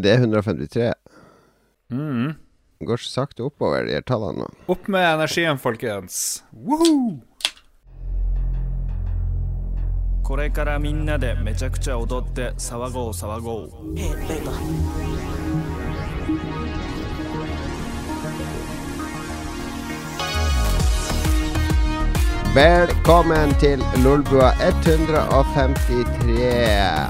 Det er 153. Mm. Det går så sakte oppover, de her tallene nå. Opp med energien, folkens. Woohoo! これからみんなでめちゃくちゃ踊って騒ごう騒ごう Velkommen til Lolbua 153,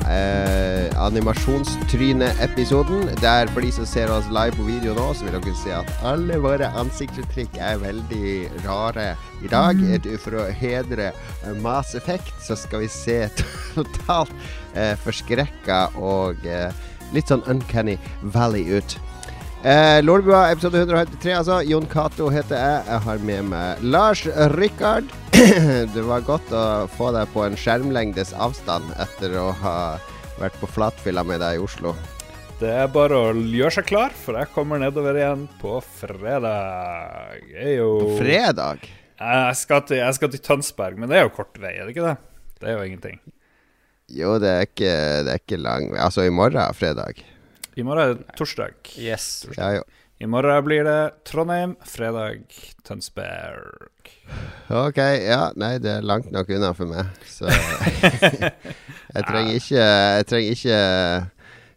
eh, animasjonstryne-episoden. Der for de som ser oss live på video nå, så vil dere se at alle våre ansiktsuttrykk er veldig rare i dag. For å hedre eh, Mass Effect så skal vi se totalt eh, forskrekka og eh, litt sånn Uncanny Valley ut. Eh, Lolbua episode 153, altså. Jon Cato heter jeg. Jeg har med meg Lars Rikard. det var godt å få deg på en skjermlengdes avstand etter å ha vært på flatfylla med deg i Oslo. Det er bare å gjøre seg klar, for jeg kommer nedover igjen på fredag. Jeg På Fredag? Jeg skal, til, jeg skal til Tønsberg, men det er jo kort vei, er det ikke det? Det er jo ingenting. Jo, det er ikke, det er ikke lang vei. Altså, i morgen fredag. I morgen er det torsdag. Yes. Ja, jo. I morgen blir det Trondheim, fredag Tønsberg. Ok, ja. Nei, det er langt nok unna for meg. Så jeg trenger ikke Jeg trenger ikke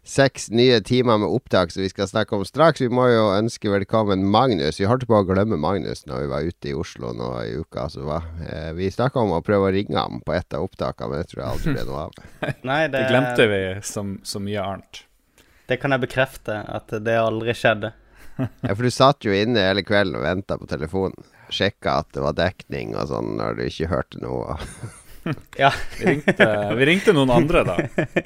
seks nye timer med opptak som vi skal snakke om straks. Vi må jo ønske velkommen Magnus. Vi holdt på å glemme Magnus når vi var ute i Oslo nå i uka som var. Eh, Vi snakka om å prøve å ringe ham på et av opptakene, men det tror jeg aldri ble noe av. Nei, det, Det glemte vi som så mye annet. Det kan jeg bekrefte, at det aldri skjedde. Ja, for du satt jo inne hele kvelden og venta på telefonen. Sjekka at det var dekning og sånn når du ikke hørte noe. Ja. Vi ringte, vi ringte noen andre, da.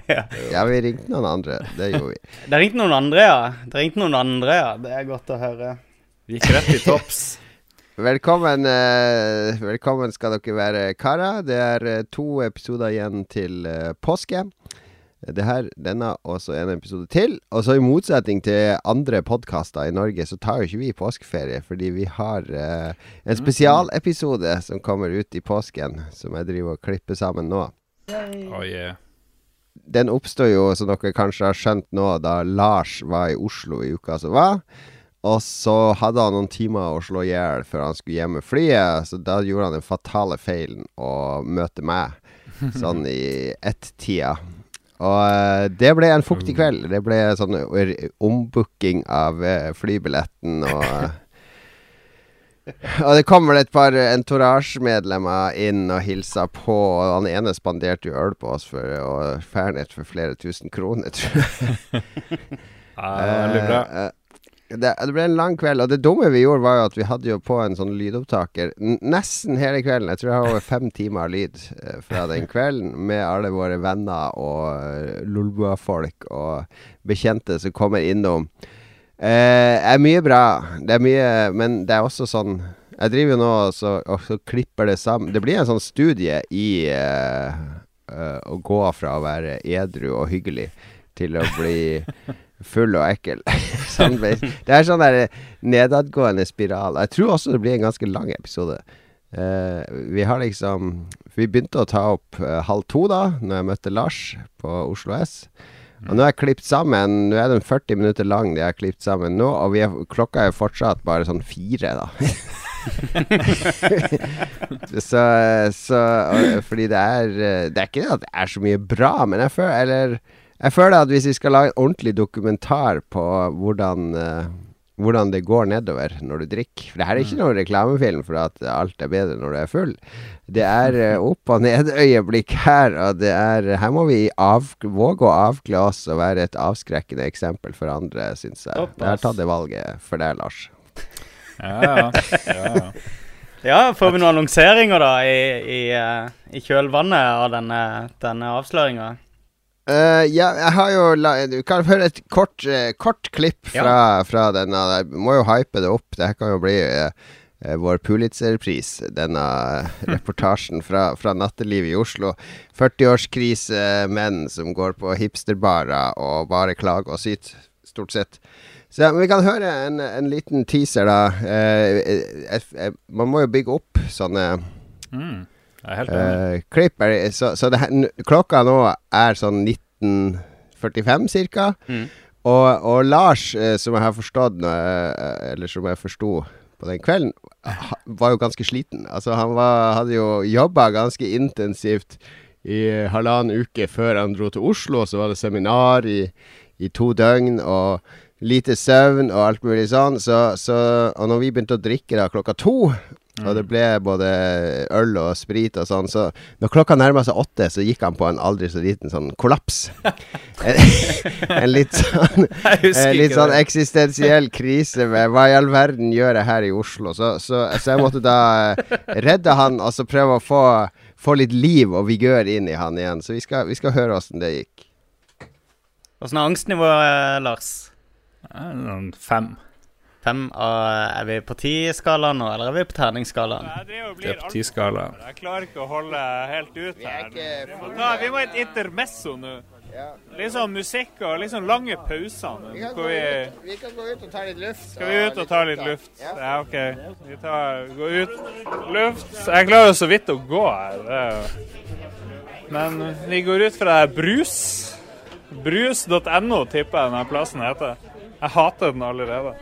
Ja, vi ringte noen andre. Det gjorde vi. Det ringte noen andre, ja. Det ringte noen andre, ja. Det er godt å høre. Vi gikk rett i topps. Velkommen, eh, velkommen skal dere være, karer. Det er eh, to episoder igjen til eh, påske. Det her, denne og så en episode til. Og så i motsetning til andre podkaster i Norge, så tar jo ikke vi påskeferie. Fordi vi har eh, en spesialepisode som kommer ut i påsken, som jeg driver og klipper sammen nå. Oh, yeah. Den oppstår jo, som dere kanskje har skjønt nå, da Lars var i Oslo i uka som var. Og så hadde han noen timer å slå i hjel før han skulle hjem med flyet. Så da gjorde han den fatale feilen å møte meg sånn i ett-tida. Og eh, det ble en fuktig kveld. Det ble sånn ombooking av eh, flybilletten og eh, og det kom vel et par entourage-medlemmer inn og hilsa på. Og han ene spanderte jo øl på oss for og Fernet for flere tusen kroner, tror jeg. Ja, veldig bra. Eh, eh, det, det ble en lang kveld, og det dumme vi gjorde, var jo at vi hadde jo på en sånn lydopptaker nesten hele kvelden. Jeg tror jeg har over fem timer lyd eh, fra den kvelden, med alle våre venner og uh, Lolbua-folk og bekjente som kommer innom. Eh, er mye bra. Det er mye Men det er også sånn Jeg driver jo nå og så, og så klipper det sammen. Det blir en sånn studie i eh, eh, å gå fra å være edru og hyggelig til å bli full og ekkel. det er sånn der nedadgående spiral. Jeg tror også det blir en ganske lang episode. Uh, vi har liksom Vi begynte å ta opp uh, halv to da Når jeg møtte Lars på Oslo S. Og nå er jeg klippet sammen Nå er den 40 minutter lang, de har klippet sammen nå. Og er, klokka er fortsatt bare sånn fire, da. så, så og, Fordi det er eh, Det er ikke det at det er så mye bra, men jeg føler Eller jeg føler at hvis vi skal lage en ordentlig dokumentar på hvordan eh, hvordan det går nedover når du drikker. For det her er ikke noen reklamefilm for at alt er bedre når du er full. Det er eh, opp- og ned-øyeblikk her, og det er Her må vi av, våge å avkle oss og være et avskrekkende eksempel for andre, syns jeg. Jeg har tatt det valget for deg, Lars. Ja, ja. ja, ja. Ja, får vi noen annonseringer, da, i, i, eh, i kjølvannet av denne, denne avsløringa? Eh, ja, jeg har jo la, Du kan høre et kort, uh, kort klipp fra, fra denne. Jeg må jo hype det opp. Det her kan jo bli uh, vår Pulitzer-pris, denne reportasjen fra, fra nattelivet i Oslo. 40-årskrise, menn som går på hipsterbarer og bare klager og syter, stort sett. Så ja, Vi kan høre en, en liten teaser, da. Man må jo bygge opp sånne Mm, jeg er helt enig. Eh, klipp er, så, så det her, klokka nå er sånn 1945 cirka. Mm. Og, og Lars, eh, som jeg har forstått eh, eller som jeg forsto på den kvelden, var jo ganske sliten. Altså, han var, hadde jo jobba ganske intensivt i halvannen uke før han dro til Oslo. Så var det seminar i, i to døgn, og lite søvn og alt mulig sånn. Så, så, og når vi begynte å drikke da klokka to, og det ble både øl og sprit og sånn, så når klokka nærma seg åtte, så gikk han på en aldri så liten sånn kollaps. en, en litt sånn litt sånn eksistensiell krise med hva i all verden gjør jeg her i Oslo? Så, så, så jeg måtte da eh, redde han, og så prøve å få, få litt liv og vigør inn i han igjen. Så vi skal, vi skal høre åssen det gikk. Åssen er angstnivået, Lars? Fem. Fem og Er vi på ti-skalaen nå, eller er vi på terningsskalaen? Jeg Det er på tiskala. altfor Jeg klarer ikke å holde helt ut er her. Vi ta, vi må ha et intermesso nå. Litt sånn musikk og litt sånn lange pauser. Vi, vi kan gå ut og ta litt luft. skal vi ut og ta litt luft? Ja, OK. Vi tar, går ut. Luft. Jeg klarer jo så vidt å gå her. Er Men vi går ut fra brus. Brus.no tipper jeg denne plassen heter. Jeg hater den allerede.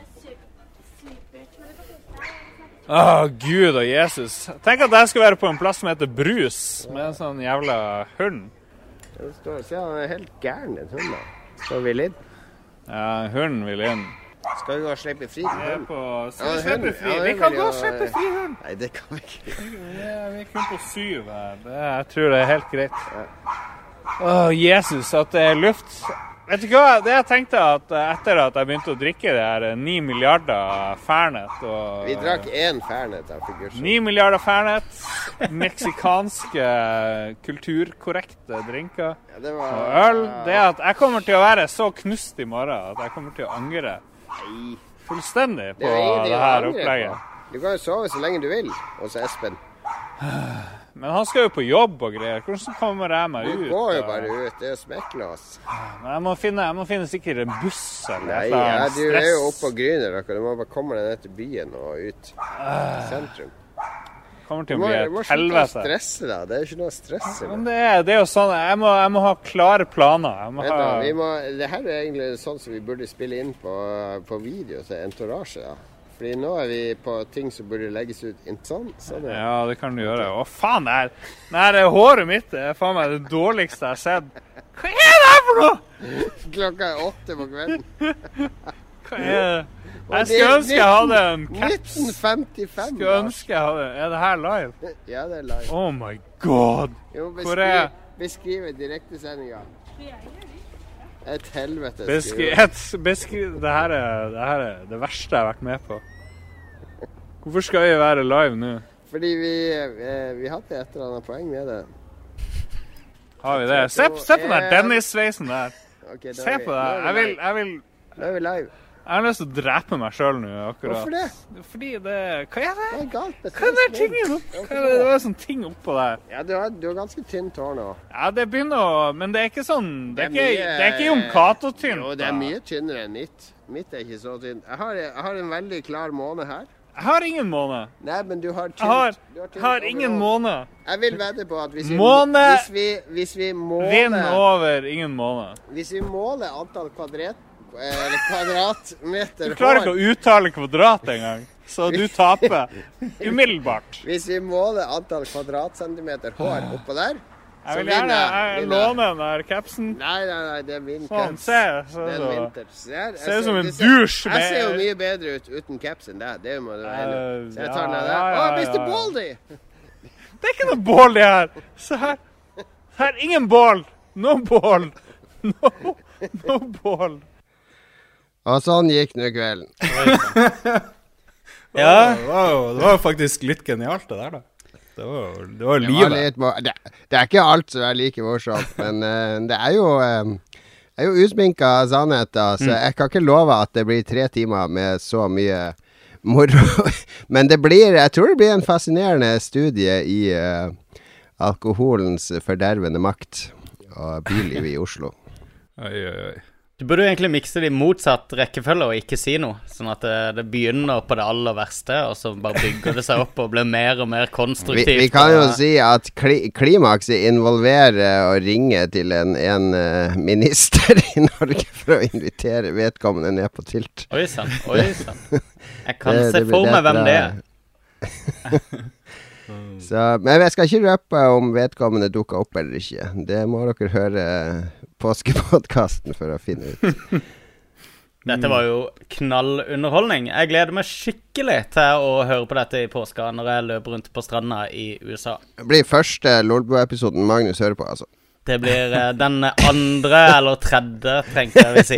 Å, Gud og Jesus. Tenk at jeg skal være på en plass som heter Brus, med en sånn jævla hund. Det står, se, han er helt gæren, den hunden. Står vi inn? Ja, hunden vil inn. Skal vi gå og slippe fri hunden? på Skal vi slippe fri? Vi kan gå og slippe fri hunden! Nei, det kan vi ikke. Ja, vi er kun på syv her. Jeg tror det er helt greit. Å, Jesus, at det er luft. Vet du hva, det jeg tenkte at eh, etter at jeg begynte å drikke det her eh, ni milliarder Fernet og Vi drakk én Fernet av figursjon. Ni milliarder Fernet, meksikanske kulturkorrekte drinker Ja, det var og øl. Det at jeg kommer til å være så knust i morgen at jeg kommer til å angre fullstendig på Det det her opplegget. på. Du kan jo sove så lenge du vil hos Espen. Men han skal jo på jobb og greier. Hvordan kommer jeg meg ut? Du går jo bare ut. Det er smekklås. Men jeg må finne, jeg må finne sikkert en buss eller Nei, et ja, du er jo oppe gryner dere. Du må bare komme deg ned til byen og ut. Sentrum. Kommer til å må, helvete. du må et slutte å stresse deg. Det er ikke noe å stresse Men med. det er, det er jo sånn Jeg må, jeg må ha klare planer. Jeg må Vent da, vi må, det her er egentlig sånn som vi burde spille inn på, på video til Entourage. Ja. Fordi nå er vi på ting som burde legges ut sånn. sånn ja. Ja, det kan du gjøre. Å, faen, det her det her er håret mitt det er faen meg det dårligste jeg har sett. Hva er det her for noe?! Klokka er åtte på kvelden. Hva er det? Jeg skulle ønske jeg hadde en caps. 1955. Skulle ønske jeg hadde Er det her live? Ja, det er live. Oh my god! Vi må Hvor er- jeg? Beskriv direktesendinga. Et helvete. Beskri, et, beskri, det, her er, det her er det verste jeg har vært med på. Hvorfor skal vi være live nå? Fordi vi, eh, vi hadde et eller annet poeng med det. Har vi det? Se, se på den Dennis-sveisen der. Ok, da Se vi- på nå det. er vi Jeg vil, jeg vil Nå er vi live. Jeg har lyst til å drepe meg sjøl nå, akkurat. Hvorfor det? Fordi det Hva er det? Det er galt Det Hva er sveisen tingen din? opp? Hva er det? det en sånn ting oppå der. Ja, du har, du har ganske tynt hår nå. Ja, det begynner å Men det er ikke sånn Det er Det er ikke, mye- det er ikke Jon Cato-tynt. Jo, det er mye tynnere enn mitt. Mitt er ikke så tynt. Jeg har, jeg har en veldig klar måne her. Jeg har ingen måne. Nei, men du har tynt Jeg har, har har ingen måne. Jeg vil vedde på at hvis vi, Måne! hvis vi, hvis vi Vind måler over ingen måne. Hvis vi måler antall kvadrat, eller kvadratmeter Du klarer ikke hår å uttale kvadrat engang, så du taper umiddelbart. Hvis vi måler antall kvadratcentimeter hår oppå der Jeg vil gjerne jeg låne den der capsen. Nei, nei, nei, det er min Sånn, caps. se. Det er så. vintage. Jeg Ser ut som en dusj. Jeg ser jo mye bedre ut uten caps enn deg. Det må du være enig. Eh, Så jeg tar den der. Å, Mr. Baldy! Det er ikke noe bål, det her. Se her. Her, ingen bål. No bål. No, no bål. Og sånn gikk nå kvelden. Ja. Det var, jo- det var jo faktisk litt genialt, det der, da. Det var det var Det, livet. litt, det, det er ikke alt som er like morsomt, men uh, det er jo eh, er jo usminka sannhet, da, så jeg kan ikke love at det blir tre timer med så mye moro. Men det blir Jeg tror det blir en fascinerende studie i uh, alkoholens fordervende makt og bylivet i Oslo. Oi, oi, oi. Du burde jo egentlig mikse det i motsatt rekkefølge og ikke si noe. Sånn at det, det, begynner på det aller verste, og så bare bygger det seg opp og blir mer og mer konstruktivt. Vi, vi kan jo og, si at kli, klimakset involverer å ringe til en, en uh, minister i Norge for å invitere vedkommende ned på tilt. Oi sann, oi sann. Jeg kan det, se for meg hvem det er. Så, men jeg skal ikke røpe om vedkommende dukker opp eller ikke. Det må dere høre påskepodkasten for å finne ut. Dette var jo knallunderholdning. Jeg gleder meg skikkelig til å høre på dette i påska når jeg løper rundt på stranda i USA. Det blir første Lolbua-episoden Magnus hører på, altså. Det blir uh, den andre eller tredje, trengte jeg vil si.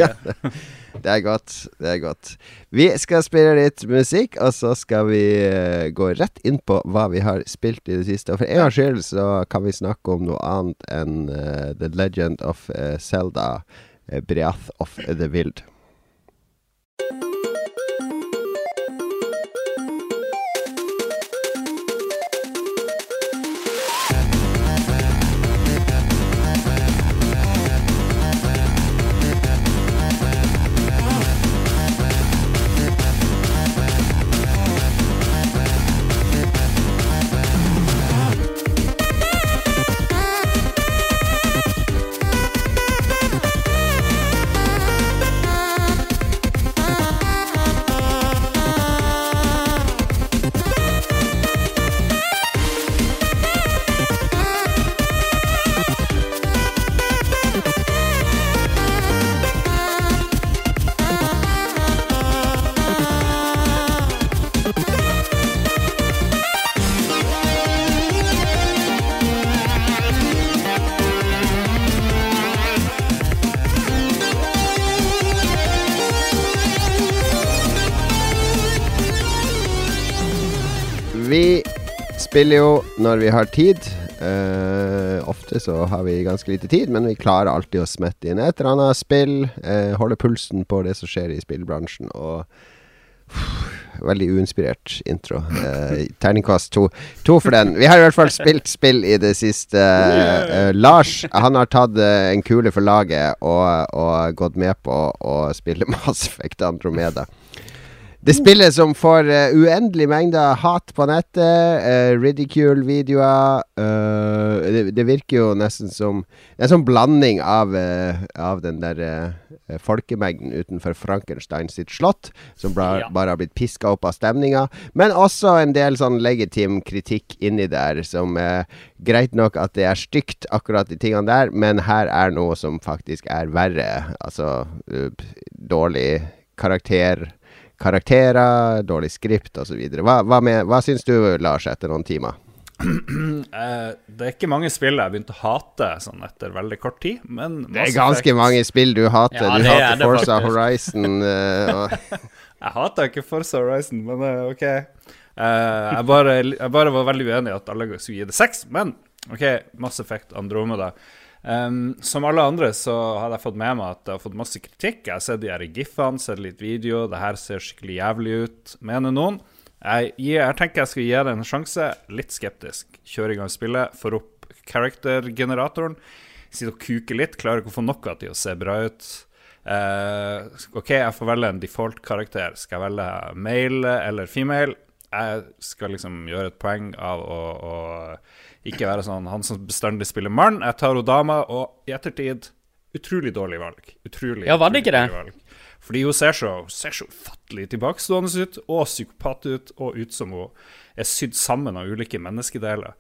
det er godt. Det er godt. Vi skal spille litt musikk, og så skal vi uh, gå rett inn på hva vi har spilt i det siste. Og for en gangs skyld så kan vi snakke om noe annet enn uh, The Legend of uh, Zelda, Breath of the Wild. Spiller jo når vi har tid. Uh, ofte så har vi ganske lite tid, men vi klarer alltid å smette inn et eller annet spill. Uh, holde pulsen på det som skjer i spillbransjen. Og uh, Veldig uinspirert intro. Uh, Terningkast to. to for den. Vi har i hvert fall spilt spill i det siste. Lars han har tatt en kule for laget og, og gått med på å spille Mass Effect Andromeda. Det spillet som får uh, uendelig mengde hat på nettet, uh, ridicule-videoer uh, det, det, virker jo nesten som en sånn blanding av, av den der folkemengden utenfor Frankenstein sitt slott, som bare, ja. bare har blitt piska opp av stemninga, men også en del sånn legitim kritikk inni der, som Greit nok at det er stygt, akkurat de tingene der, men her er noe som faktisk er verre. Altså dårlig karakter karakterer, dårlig skript osv. Hva, hva, med, hva syns du, Lars, etter noen timer? Eh, det er ikke mange spill jeg har begynt å hate sånn etter veldig kort tid, men Det er ganske effekt. mange spill du hater. Ja, du hater Forza Horizon. Og... jeg hater ikke Forza Horizon, men uh, OK. Jeg, bare, jeg, bare, var veldig uenig i at alle skulle gi det seks, men OK, Mass Effect Andromeda. Um, som alle andre så hadde jeg fått med meg at jeg har fått masse kritikk. Jeg har sett de her gif-ene, sett litt video. Det her ser skikkelig jævlig ut, mener noen. Jeg, jeg, tenker jeg skal gi det en sjanse. Litt skeptisk. Kjøre i gang spillet, får opp character-generatoren. Sitter og kuker litt. Klarer ikke å få noe til å se bra ut. Uh, OK, jeg får velge en default-karakter. Skal jeg velge male eller female? Jeg skal liksom gjøre et poeng av å, å ikke være sånn han som bestandig spiller mann. Jeg tar hun dama, og i ettertid utrolig dårlig valg. Utrolig, ja, var det ikke det? Valg. Fordi hun ser så, ser så ufattelig tilbakestående ut, og psykopat ut, og ut som hun er sydd sammen av ulike menneskedeler.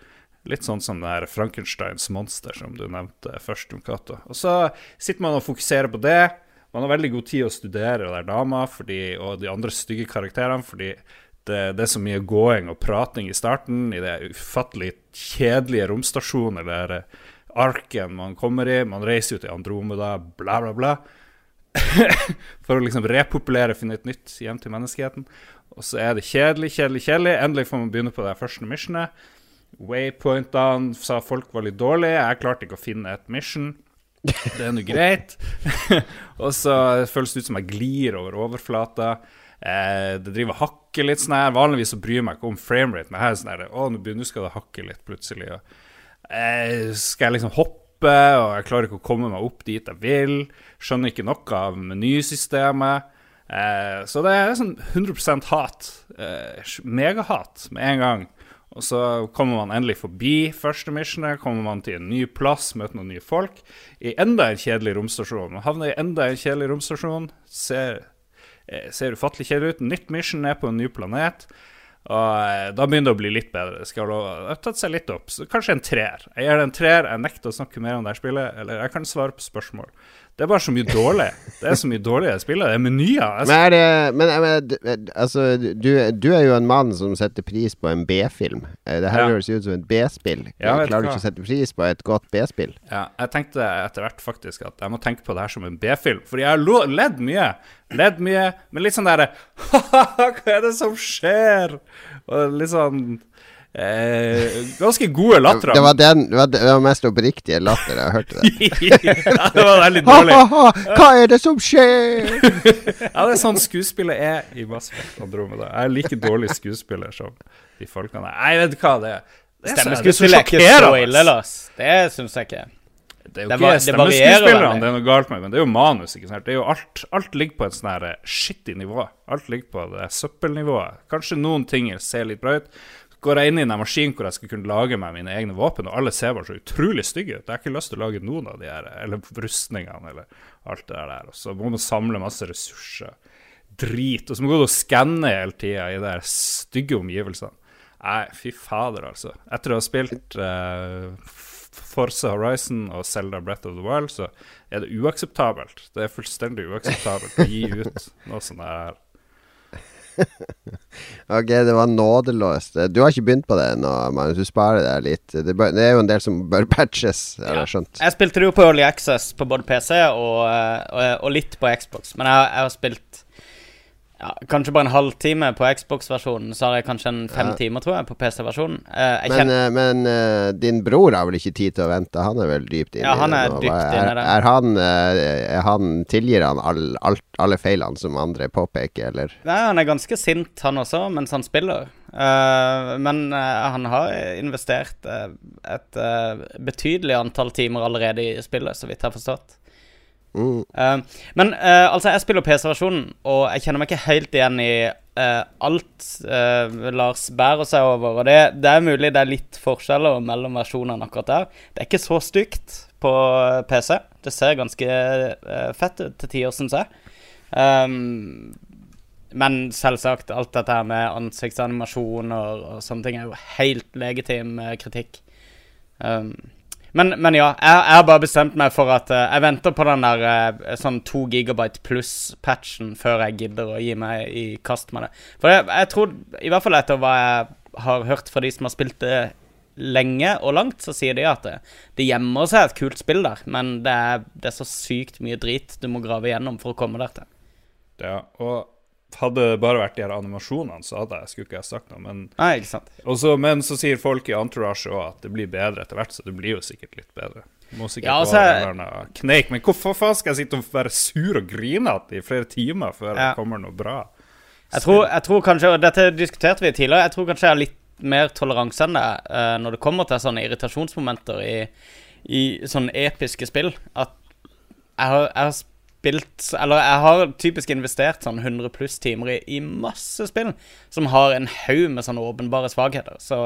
Litt sånn som det her Frankensteins monster som du nevnte først, Jon Cato. Og så sitter man og fokuserer på det. Man har veldig god tid å studere den dama fordi, og de andre stygge karakterene, fordi det, det, er så mye gåing og prating i starten, i det ufattelig kjedelige romstasjoner der arken man kommer i. Man reiser jo til Andromeda, bla, bla, bla. For å liksom repopulere, finne et nytt hjem til menneskeheten. Og så er det kjedelig, kjedelig, kjedelig. Endelig får man begynne på det første missionet. Waypointene sa folk var litt dårlige. Jeg klarte ikke å finne et mission. Det er nå greit. og så føles det ut som jeg glir over overflata. Eh, det driver hakker litt sånn her. Vanligvis så bryr jeg meg ikke om framerate, men her er sånn her nå skal det hakke litt plutselig. Og, eh, skal jeg liksom hoppe og jeg klarer ikke å komme meg opp dit jeg vil. Skjønner ikke noe av menysystemet. Eh, så det er sånn 100% hat. Eh, megahat med en gang. Og så kommer man endelig forbi første missionet, kommer man til en ny plass, møter noen nye folk. I enda en kjedelig romstasjon. Man havner i enda en kjedelig romstasjon. Ser, ser ufattelig kjedelig ut. Nytt mission er på en ny planet. Og eh, da begynner det å bli litt bedre. Det skal ha tatt seg litt opp. Så kanskje en treer. Jeg gir det en treer. Jeg nekter å snakke mer om det her spillet. Eller jeg kan svare på spørsmål. Det er bare så mye dårlig. Det er så mye dårlige spillere. Det er menyer. Altså. Men det Men men altså, du, du er jo en mann som setter pris på en B-film. Eh, Det her Ja. høres ut som et B-spill. Ja, Klarer du ikke å sette pris på et godt B-spill? Ja, jeg tenkte etter hvert faktisk at jeg må tenke på det her som en B-film. Fordi jeg har ledd mye. Ledd mye, men litt sånn derre Hva er det som skjer? Og litt sånn eh, Ganske gode latter. Det var den Det var, det var mest oppriktige latter jeg hørte det. ja, det var veldig dårlig. Ha-ha-ha! Hva er det som skjer? Ja, det er sånn skuespillet er i Mass Effect Andromeda. Jeg er like dårlig skuespiller som de folkene. Nei, vet du hva det er? Stemmeskuespillet er ikke så ille, Lars. Det syns jeg ikke. Det er jo Det ikke var- det varierer stemmeskuespillerne det er noe galt med, men det er jo manus. ikke sant? Det er jo alt, alt ligger på et sånn skittig nivå. Alt ligger på det søppelnivået. Kanskje noen ting ser litt bra ut. Går jeg inn i en maskin hvor jeg skal kunne lage meg mine egne våpen, og alle ser bare så utrolig stygge ut Jeg har ikke lyst til å lage noen av de her, eller rustningene, eller alt det der. Og så må man samle masse ressurser. Drit. Og så må man gå og skanne hele tida i de stygge omgivelsene. Nei, fy fader, altså. Etter å ha spilt uh, Forza Horizon og Zelda Breath of the Wild, så er det uakseptabelt. Det er fullstendig uakseptabelt å gi ut noe sånt her. Ok, det var nådeløst. Du har ikke begynt på det ennå, Magnus. Du sparer deg litt. Det, bør, det er jo en del som bør patches, har jeg skjønt. Jeg spilte det jo på Early Access på både PC og, eh, og, og litt på Xbox. Men jeg, jeg har spilt ja, kanskje bare en halvtime på Xbox-versjonen. Så har jeg kanskje en fem Ja. timer, tror jeg, på PC-versjonen. Eh, Men, kjenner, eh, men uh, din bror har vel ikke tid til å vente? Han er vel dypt inne Ja, han i er det nå. dypt inn inne i er, det. er han, eh, er han Tilgir han all, alt, alle feilene som andre påpeker, eller? nei, han er ganske sint, han også, mens han spiller. Uh, men eh, han har investert eh, et eh, betydelig antall timer allerede i spillet, så vidt jeg har forstått. Mm. Uh, men uh, altså, jeg spiller PC-versjonen, og jeg kjenner meg ikke helt igjen i uh, alt Lars bærer seg over. Og det, det er mulig det er litt forskjeller mellom versjonene akkurat der. Det er ikke så stygt på PC. Det ser ganske fett ut til tider, syns jeg. Um, men selvsagt, alt dette her med ansiktsanimasjoner og sånne ting er jo helt legitim kritikk. Um, men, men ja, jeg, har bare bestemt meg for at uh, jeg venter på den der uh, sånn 2 gigabyte pluss-patchen før jeg gidder å gi meg i kast med det. For jeg, jeg tror, i hvert fall etter hva jeg har hørt fra de som har spilt det lenge og langt, så sier de at det, det gjemmer seg et kult spill der, men det er, det er så sykt mye drit du må grave gjennom for å komme der til. Ja, og hadde det bare vært de her animasjonene, så hadde jeg skulle ikke jeg sagt noe. Men, Nei, ikke sant. Også, men så sier folk i Entourage òg at det blir bedre etter hvert, så det blir jo sikkert litt bedre. Må sikkert Ja, altså- være kneik. Men hvorfor faen skal jeg sitte og være sur og grinete i flere timer før Ja. det kommer noe bra? Jeg tror, jeg tror kanskje, og dette diskuterte vi tidligere, jeg tror kanskje jeg har litt mer toleranse enn det uh, når det kommer til sånne irritasjonsmomenter i, i sånne episke spill. At jeg har, jeg har spilt Eller jeg har typisk investert sånn 100 pluss timer i, i masse spill som har en haug med sånne åpenbare svakheter. Så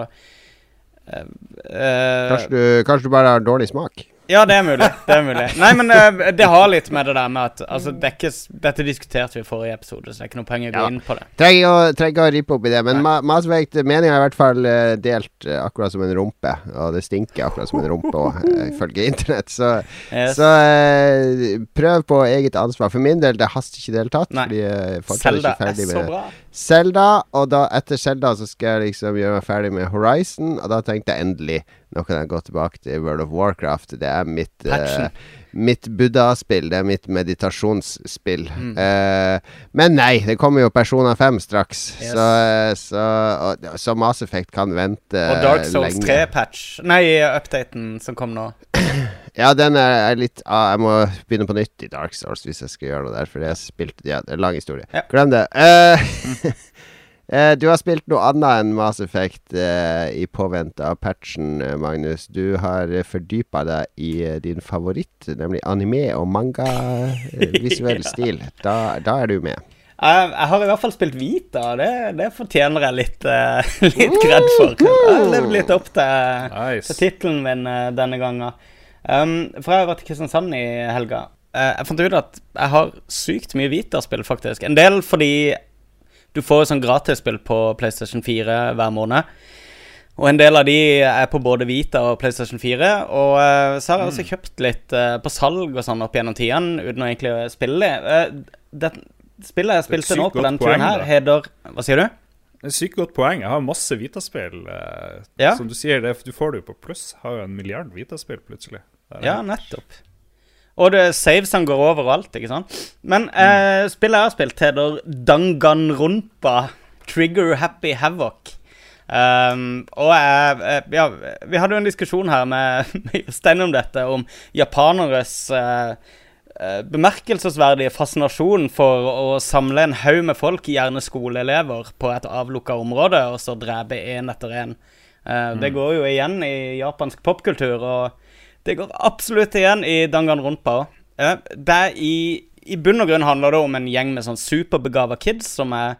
eh, Kanskje, du, kanskje du bare har dårlig smak? Ja, det er mulig. Det er mulig. Nei, men uh, det har litt med det der med at altså, det ikke, Dette diskuterte vi i forrige episode, så det er ikke noe poeng å gå Ja. inn på det. Trenger å, å rippe opp i det, men Ma Masvekt meninga er i hvert fall uh, delt uh, akkurat som en rumpe. Og det stinker akkurat som en rumpe òg, ifølge internett. Så, Yes. så prøv på eget ansvar. For min del, det haster ikke i det hele tatt. Nei. Fordi jeg fortsatt Zelda ikke ferdig så med bra. Zelda, og da etter Zelda så skal jeg liksom gjøre meg ferdig med Horizon, og da tenkte jeg endelig Nå kan jeg gå tilbake til World of Warcraft. Det er mitt eh, Mitt buddha-spill. Det er mitt meditasjonsspill. Mm. Uh, men nei, det kommer jo Persona 5 straks. Yes. Så, eh, så, og, så Mass Effect kan vente Og Dark Souls 3-patch Nei, updaten som kom nå. Ja, den er, er litt ah, Jeg må begynne på nytt i Dark Souls hvis jeg skal gjøre noe der, for det er Ja, det er en lang historie. Ja. Glem det. Uh, Eh, du har spilt noe annet enn Mass Effect uh, i påvente av patchen, Magnus. Du har fordypa deg i din favoritt, nemlig anime og manga-visuell Ja. stil. Da, da er du med. Jeg, jeg har i hvert fall spilt Vita, og det, det fortjener jeg litt, uh, litt kred for. Jeg har levd litt opp til, Nice. til tittelen min denne gangen. Um, for jeg har vært i Kristiansand i helga. Uh, jeg fant ut at jeg har sykt mye Vita-spill, faktisk. En del fordi du får sånn gratisspill på PlayStation 4 hver måned. Og en del av de er på både Vita og PlayStation 4. Og uh, så har jeg også kjøpt litt uh, på salg og sånn opp gjennom tidene, uten å egentlig spille det. Det spillet jeg spilte nå på den turen her, heter Hva sier du? Det er Sykt godt poeng. Jeg har masse Vita-spill. Eh, Ja. Som du sier, det, du får det jo på pluss. Har jo en milliard Vita-spill plutselig. Ja, nettopp. Og det, savesene går overalt, ikke sant? Men eh, spillet jeg har spilt, heter Danganronpa Trigger Happy Havoc. Um, og jeg, eh, ja, vi hadde jo en diskusjon her med, med Jostein om dette, om japaneres eh, bemerkelsesverdige fascinasjon for å samle en haug med folk, gjerne skoleelever, på et avlukka område, og så drepe én etter én. Eh, Det går jo igjen i japansk popkultur, og det går absolutt igjen i Danganronpa òg. Eh, det i, I bunn og grunn handler det om en gjeng med sånn superbegava kids som er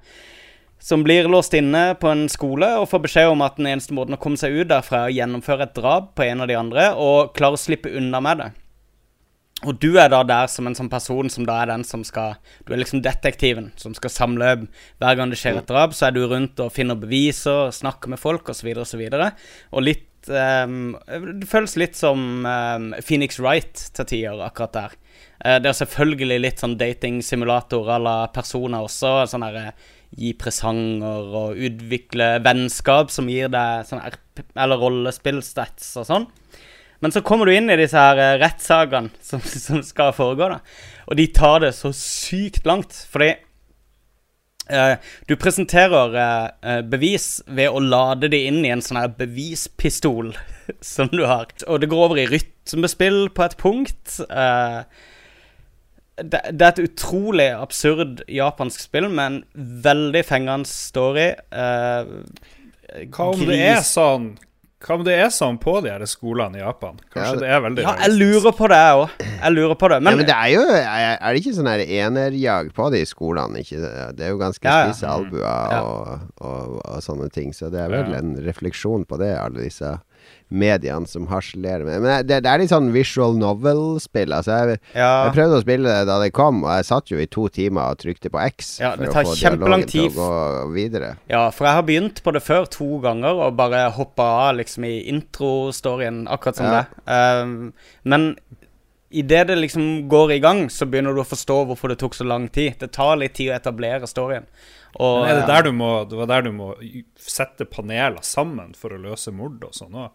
som blir låst inne på en skole og får beskjed om at den eneste måten å komme seg ut derfra er å gjennomføre et drap på en av de andre og klare å slippe unna med det. Og du er da der som en sånn person som da er den som skal Du er liksom detektiven som skal samle Hver gang det skjer et drap, så er du rundt og finner beviser, snakker med folk osv. osv. Og og litt um, Det føles litt som um, Phoenix Wright til tider, akkurat der. Uh, det er selvfølgelig litt sånn datingsimulator à la personer også. Sånn her eh, Gi presanger og utvikle vennskap som gir deg sånn RP, eller rollespillstats og sånn. Men så kommer du inn i disse her eh, rettssakene som, som skal foregå, da. Og de tar det så sykt langt, fordi eh, du presenterer eh, eh, bevis ved å lade det inn i en sånn her bevispistol som du har. Og det går over i rytmespill på et punkt. Eh, det, det er et utrolig absurd japansk spill med en veldig fengende story. Eh, Hva om det er sånn Hva om det er sånn på de her skolene i Japan? Kanskje Ja, det er veldig Ja, jeg lurer på det, jeg òg. Jeg lurer på det. Men, ja, men det er jo Er det ikke sånn her enerjag på de skolene? Ikke? Det er jo ganske Ja, ja. spisse albuer Ja. og, og, og sånne ting. Så det er vel Ja. en refleksjon på det, alle disse mediene som harselerer med Men det, det er litt sånn visual novel-spill. Altså jeg, ja. jeg prøvde å spille det da det kom, og jeg satt jo i to timer og trykte på X Ja, for å få dialogen til å gå videre. Ja, for jeg har begynt på det før to ganger og bare hoppa av liksom i intro-storyen, akkurat som Ja. det. Um, men idet det liksom går i gang, så begynner du å forstå hvorfor det tok så lang tid. Det tar litt tid å etablere storyen. Og Men er det der du må, det var der du må sette paneler sammen for å løse mord og sånn òg?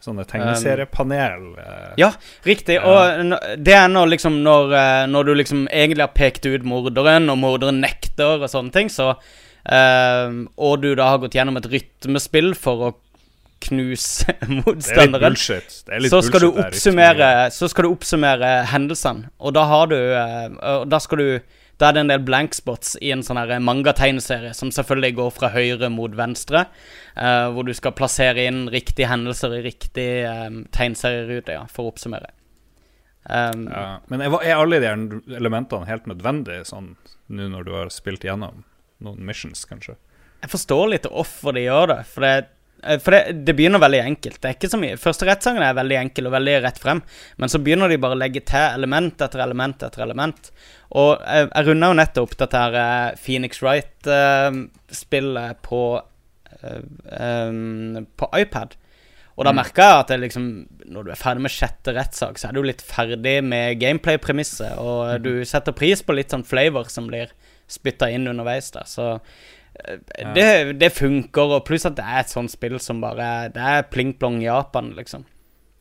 Sånne tegneseriepanel Um, Ja, riktig. Ja. Og det er når liksom når, eh, når du liksom egentlig har pekt ut morderen, og morderen nekter og sånne ting, så um, Og du da har gått gjennom et rytmespill for å knuse Det er litt motstanderen. bullshit. Er litt så skal, du bullshit så skal du oppsummere hendelsene, og da har du uh, Da skal du Da er det en del blank spots i en sånn manga-tegneserie, som selvfølgelig går fra høyre mot venstre, eh, hvor du skal plassere inn riktige hendelser i riktig eh, tegneserierute, ja, for å oppsummere. Um, Ja. Men er, er alle de elementene helt nødvendige sånn nå når du har spilt gjennom noen missions, kanskje? Jeg forstår litt hvorfor de gjør det. For det, for det, det begynner veldig enkelt. Det er ikke så mye Første rettssangen er veldig enkel og veldig rett frem, men så begynner de bare å legge til element etter element etter element. Og jeg, jeg runda jo nettopp dette her eh, Phoenix Wright-spillet på eh, em, På iPad. Og da merka jeg at det liksom, når du er ferdig med sjette rettssak, så er du litt ferdig med gameplay-premisset, og du setter pris på litt sånn flavor som blir spytta inn underveis der. Så eh, det, det funker, og pluss at det er et sånt spill som bare Det er pling-plong Japan, liksom.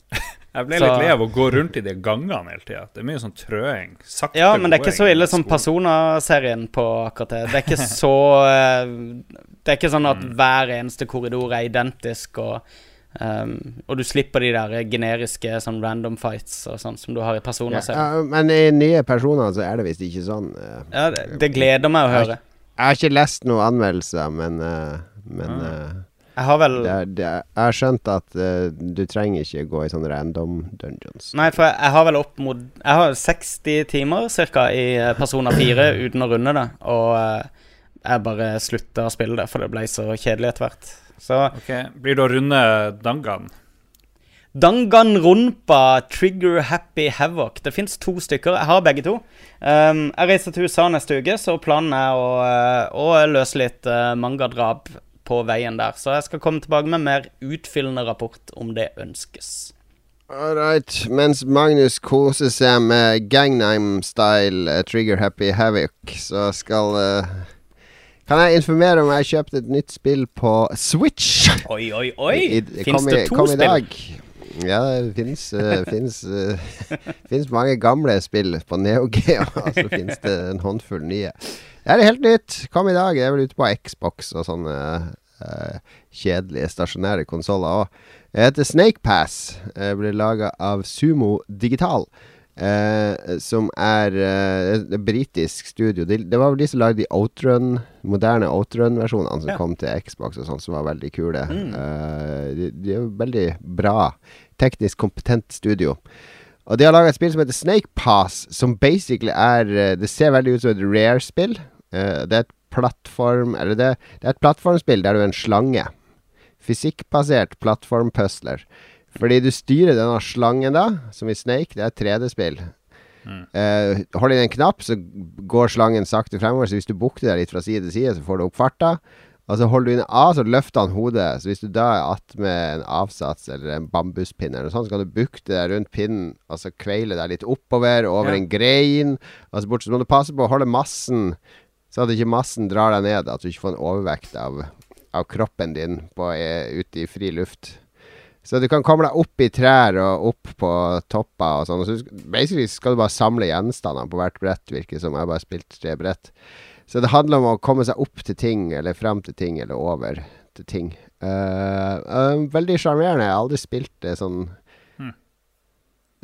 Jeg ble Så- litt lei av å gå rundt i de gangene hele tida. Det er mye sånn trøing. Sakte Ja, men det er ikke så ille som. Persona-serien på akkurat det. Det er ikke så eh, Det er ikke sånn at hver eneste korridor er identisk, og um, og du slipper de der generiske sånn random fights og sånn som du har i Persona-serien. ja, men i nye personer så er det visst ikke sånn. Uh, Ja, det, det gleder meg å høre. Jeg har ikke lest noen anmeldelser, men, uh, men uh, Jeg har vel det er, det er, jeg har skjønt at uh, du trenger ikke gå i sånne random dungeons. Nei, for jeg, jeg har vel opp mot Jeg har 60 timer cirka i Persona 4 uten å runde det. Og jeg bare slutta å spille det, for det ble så kjedelig etter hvert. Så Ok, Blir det å runde Dangan? Danganronpa Trigger Happy Havoc. Det fins to stykker. Jeg har begge to. Um, jeg reiser til USA neste uke, så planen er å, eh, å løse litt uh, mangadrap på veien der. Så jeg skal komme tilbake med mer utfyllende rapport om det ønskes. All right. Mens Magnus koser seg med Gangnam-style eh, Trigger Happy Havoc, så skal uh Kan jeg informere om jeg har kjøpt et nytt spill på Switch? Oi, oi, oi! Fins det to to kom i spill? dag. Ja, det fins uh, finnes, eh, mange gamle spill på Neo Geo, og så fins det en håndfull nye. Det er helt nytt. Kom i dag. Jeg er vel ute på Xbox og sånne uh, kjedelige stasjonære konsoller òg. Det heter Snake Pass. Det ble laga av Sumo Digital. Eh, som er eh, et britisk studio. De, det var vel de som lagde de Outrun, moderne Outrun-versjonene som Ja. kom til Xbox og sånn, som var veldig kule. Eh, de, de er veldig bra, teknisk kompetent studio. Og de har laga et spill som heter Snake Pass, som basically er eh, Det ser veldig ut som et rare-spill. Eh, det er et plattform Eller det, det er et plattformspill der du er en slange. Fysikkbasert plattformpusler. Fordi du styrer denne slangen, da, som i Snake. Det er et 3D-spill. Eh, hold inn en knapp, så går slangen sakte fremover. Så hvis du bukter deg litt fra side til side, så får du opp farta. Og så holder du inn A, så løfter han hodet. Så hvis du da er attmed en avsats eller en bambuspinne, eller noe sånt, så kan du bukte deg rundt pinnen og så kveile deg litt oppover, over Ja. en grein. Og så bort, så må du passe på å holde massen, så at ikke massen drar deg ned. At du ikke får en overvekt av, av kroppen din på, eh, ute i fri luft. Så du kan komme deg opp i trær og opp på topper og sånn. Så basically skal du bare samle gjenstandene på hvert brett, virker det som. Jeg har bare spilt tre brett. Så det handler om å komme seg opp til ting, eller frem til ting, eller over til ting. Uh, uh, veldig sjarmerende. Jeg har aldri spilt det sånn Hmm.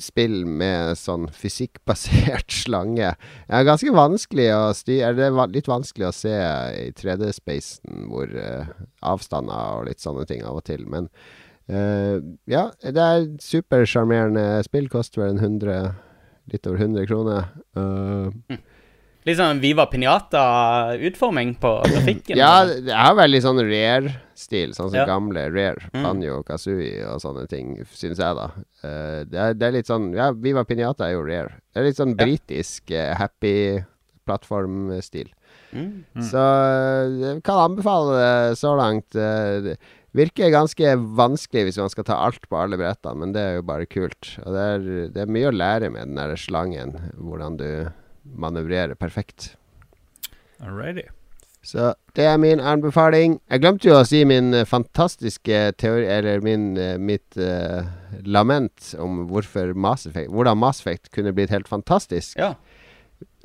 Spill med sånn fysikkbasert slange. Det er ganske vanskelig å styre Det er litt vanskelig å se i 3D-spacen hvor uh, avstander og litt sånne ting av og til. Men eh, ja, det er supersjarmerende spill. Koster vel en 100 Litt over 100 kroner. Eh, Litt sånn Viva Pinata-utforming på grafikken. Ja, det er veldig sånn rare-stil, sånn som Ja. gamle rare. Mm. Banjo kazooie og sånne ting, syns jeg, da. Uh, det, er, det er litt sånn Ja, Viva Pinata er jo rare. Det er litt sånn britisk uh, happy plattformstil. Mm. Så eh, kan anbefale det så langt. Eh, det virker ganske vanskelig hvis man skal ta alt på alle brettene, men det er jo bare kult. Og det er, det er mye å lære med den der slangen, hvordan du manøvrerer perfekt. Alrighty. Så det er min anbefaling. Jeg glemte jo å si min eh, fantastiske teori, eller min, eh, mitt uh, lament om hvorfor Mass Effect, hvordan Mass Effect kunne blitt helt fantastisk. Ja.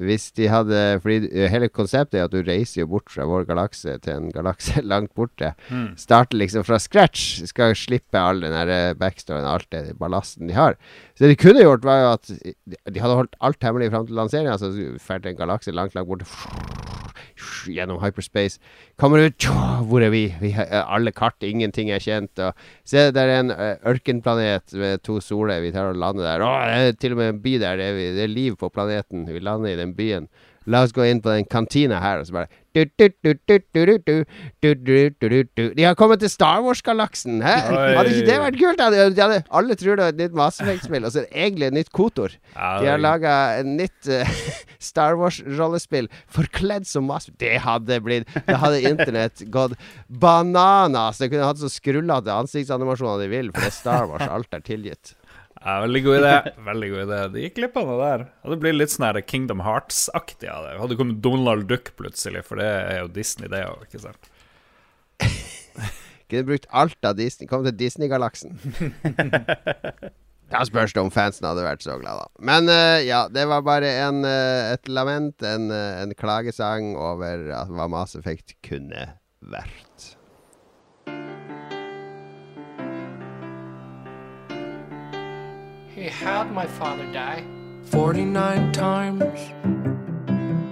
Hvis de hadde Fordi hele konseptet er at du reiser jo bort fra vår galakse til en galakse langt borte. Mm. Starter liksom fra scratch. Skal slippe all den der eh, backstoryen, alt det ballasten de har. Så det de kunne gjort, var jo at de de hadde holdt alt hemmelig fram til lanseringa. Så ferdig en galakse langt, langt borte. Gjennom hyperspace. Kommer ut Hvor er vi? vi eh, alle kart, ingenting er kjent. Og se, der er en eh, ørkenplanet med to soler. Vi tar og lander der. Å, det er til og med en by der. Det er, det er liv på planeten. Vi lander i den byen. La oss gå inn på den kantina her, og så bare De har kommet til Star Wars-galaksen! Hadde ikke det vært kult? alle tror det var et nytt Mass og så er det egentlig et nytt Kotor. De har laga et nytt uh, Star Wars-rollespill forkledd som Mass Det hadde blitt Det hadde internett gått bananas! Det kunne hatt så skrullete ansiktsanimasjoner de vil, for det er Star Wars. Alt er tilgitt. Ja, veldig god idé. Veldig god idé. De gikk glipp av noe der. Og det blir litt sånn her Kingdom Hearts-aktig av det. Hadde kommet Donald Duck plutselig, for det er jo Disney, det òg, ikke sant? Kunne brukt alt av Disney. Kom til Disney-galaksen. Da spørs det om fansen hadde vært så glad, da. Men uh, ja, det var bare en, uh, et lament, en, uh, en klagesang over hva Mass Effect kunne vært. He had my father die. 49 times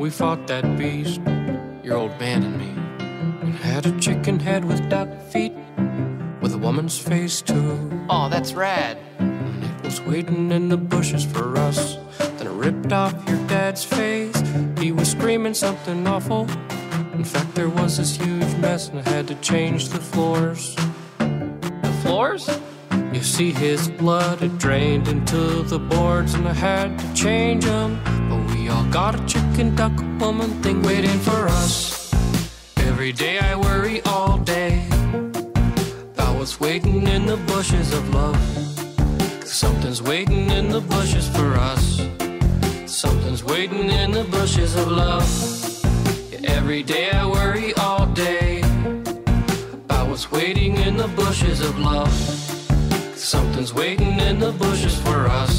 we fought that beast. your old man and me. And had a chicken head with duck feet, with a woman's face too. Oh, that's rad. And it was waiting in the bushes for us. Then it ripped off your dad's face. He was screaming something awful. In fact, there was this huge mess, and I had to change the floors. The floors? You see his blood, it drained into the boards, and I had to change them. But we all got a chicken duck woman thing waiting for us. Every day I worry all day about what's waiting in the bushes of love. something's waiting in the bushes for us. Something's waiting in the bushes of love. Yeah, every day I worry all day about what's waiting in the bushes of love. Something's waiting in the bushes for us.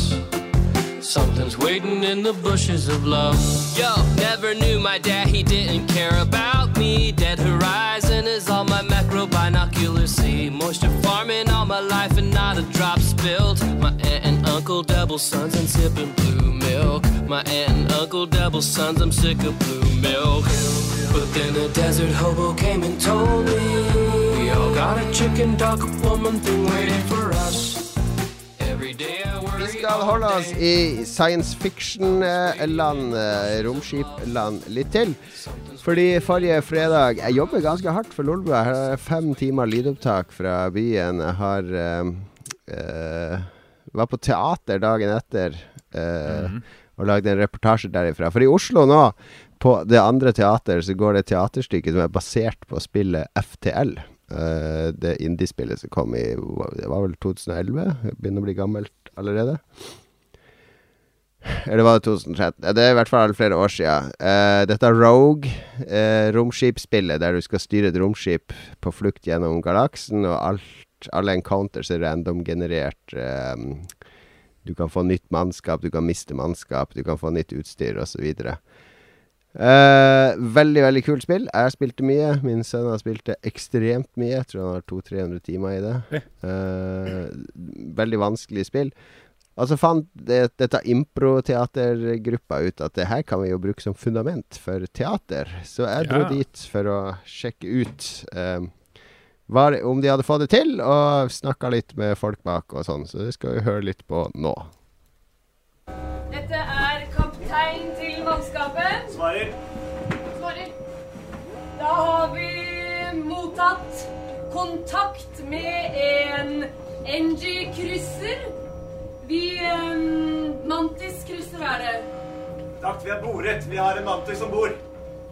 Something's waiting in the bushes of love. Yo, never knew my dad, he didn't care about me. Dead horizon is all my macro binoculars see. Moisture farming all my life and not a drop spilled. My aunt and uncle double sons and sipping blue milk. My aunt and uncle double sons, I'm sick of blue milk. But then a desert hobo came and told me we all got a chicken duck woman thing waiting for us. Vi skal holde oss i science fiction-land, eh, romskip-land, litt til. Fordi forrige fredag Jeg jobber ganske hardt for Lolbua. Her har jeg fem timer lydopptak fra byen. Jeg har uh, Var på teater dagen etter eh, og lagde en reportasje derifra. For i Oslo nå, på det andre teateret, så går det et teaterstykke som er basert på spillet FTL. Eh, det indiespillet som kom i Det var vel 2011? Begynner å bli gammelt allerede. Eller var det 2013? Det er i hvert fall flere år siden. Uh, dette Rogue Romskipspillet romskipsspillet der du skal styre et romskip på flukt gjennom galaksen, og alt, alle encounters er random-generert. Eh, du kan få nytt mannskap, du kan miste mannskap, du kan få nytt utstyr osv. Uh, veldig, veldig kult spill. Jeg spilte mye. Min sønn har spilt det ekstremt mye. Jeg tror han har 200-300 timer i det. Uh, veldig vanskelig spill. Og så fant det, dette improteatergruppa ut at det her kan vi jo bruke som fundament for teater. Så jeg dro Ja. dit for å sjekke ut eh, var, om de hadde fått det til, og snakka litt med folk bak og sånn. Så det skal vi høre litt på nå. Dette er kaptein til mannskapet. Svarer. Svarer. Da har vi mottatt kontakt med en NG-krysser. Vi um, Mantis-krysser er det. Takk, vi er boret. Vi har en mantis om bord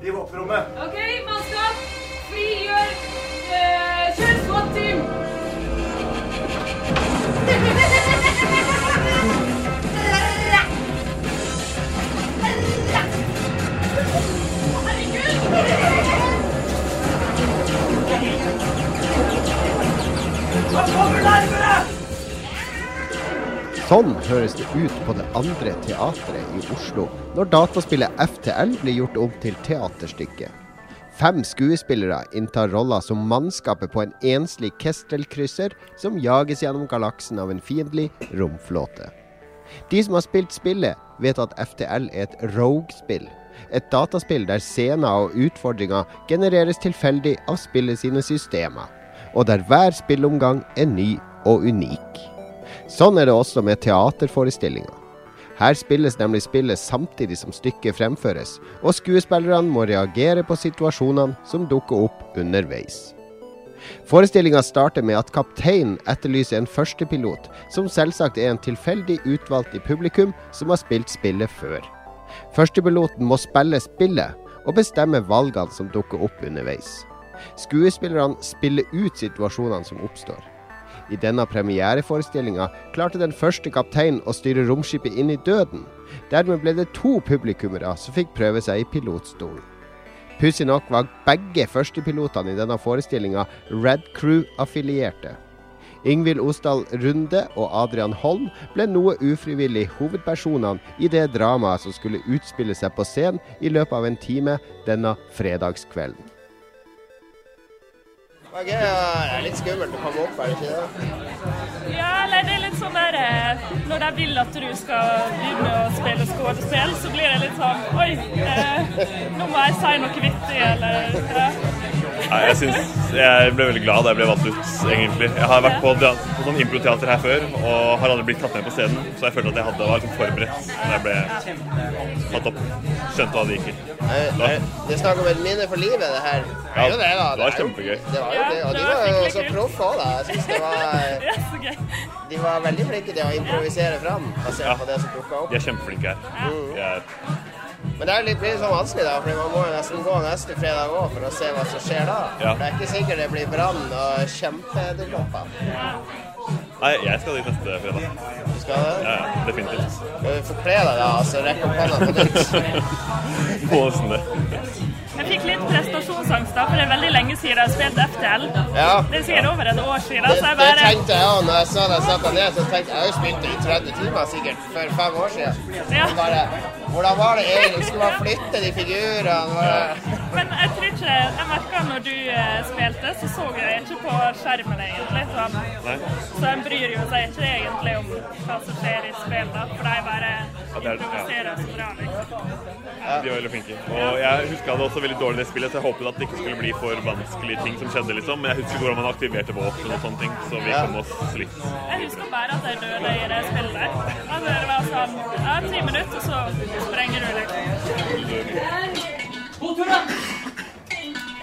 i våpenrommet. OK, mannskap. Frigjør uh, Kjør SWAT-team. Sånn høres det ut på det andre teatret i Oslo når dataspillet FTL blir gjort om til teaterstykke. Fem skuespillere inntar roller som mannskapet på en enslig Kestrel-krysser som jages gjennom galaksen av en fiendtlig romflåte. De som har spilt spillet, vet at FTL er et rogue-spill. Et dataspill der scener og utfordringer genereres tilfeldig av spillet sine systemer, og der hver spillomgang er ny og unik. Sånn er det også med teaterforestillinga. Her spilles nemlig spillet samtidig som stykket fremføres, og skuespillerne må reagere på situasjonene som dukker opp underveis. Forestillinga starter med at kapteinen etterlyser en førstepilot, som selvsagt er en tilfeldig utvalgt i publikum som har spilt spillet før. Førstepiloten må spille spillet, og bestemme valgene som dukker opp underveis. Skuespillerne spiller ut situasjonene som oppstår. I denne premiereforestillinga klarte den første kapteinen å styre romskipet inn i døden. Dermed ble det to publikummere som fikk prøve seg i pilotstolen. Pussig nok var begge førstepilotene i denne forestillinga Red Crew-affilierte. Ingvild Osdal Runde og Adrian Holm ble noe ufrivillig hovedpersonene i det dramaet som skulle utspille seg på scenen i løpet av en time denne fredagskvelden. Det er litt skummelt å komme opp, er det ikke det? Ja, eller det er litt sånn der eh, Når de vil at du skal begynne å spille skuespill, så blir det litt sånn Oi, eh, nå må jeg si noe vittig, eller ja. Nei, jeg, synes, jeg ble veldig glad da jeg ble valgt ut, egentlig. Jeg har vært på, på sånn improteater her før og har aldri blitt tatt med på scenen, så jeg følte at jeg hadde, var liksom forberedt da jeg ble tatt opp. Skjønte hva det gikk i. Det er snakk om et minne for livet, det her. Det er jo det, da. det var kjempegøy. Det var jo Ja, det, og de var var jo også proffe òg, da. Jeg synes det var. De var veldig flinke til å improvisere fram, basert på det som dukka opp. de er kjempeflinke her. Er, Men det er litt, blir litt sånn vanskelig, da, for man må jo nesten gå neste fredag òg for å se hva som skjer da. Ja. For det er ikke sikkert det blir brann og kjempeedderkopper. Nei, jeg skal dit neste fredag. Du skal det? Ja, ja, definitivt. Skal du forkle deg da, altså så rekke opp hånda på nytt? Må nesten det. Jeg fikk litt prestasjonsangst, da, for det er veldig lenge siden jeg har spilt FTL. Ja. Det er sikkert over et år siden, Det, så jeg det tenkte jeg òg når jeg så deg sette deg ned. Så tenkte jeg jeg har jo spilt det i 30 timer sikkert for fem år siden. Ja. Bare, hvordan var det egentlig? Skulle man flytte de figurene? Bare... Men jeg tror ikke Jeg merka når du eh, spilte, så så jeg ikke på skjermen egentlig. Sånn. Så en bryr jo seg ikke egentlig om hva som skjer i spill, da, for de bare det er- ja. improviserer så bra. liksom. De var veldig flinke. Og jeg huska det også veldig dårlig det spillet, så jeg håpet at det ikke skulle bli for vanskelige ting som skjedde, liksom. Men jeg husker hvordan man aktiverte våpen og sånne ting, så vi Ja. kom oss litt Jeg husker bare at jeg døde i det spillet der. Altså, det var sånn Ja, ti minutter, så sprenger du, liksom.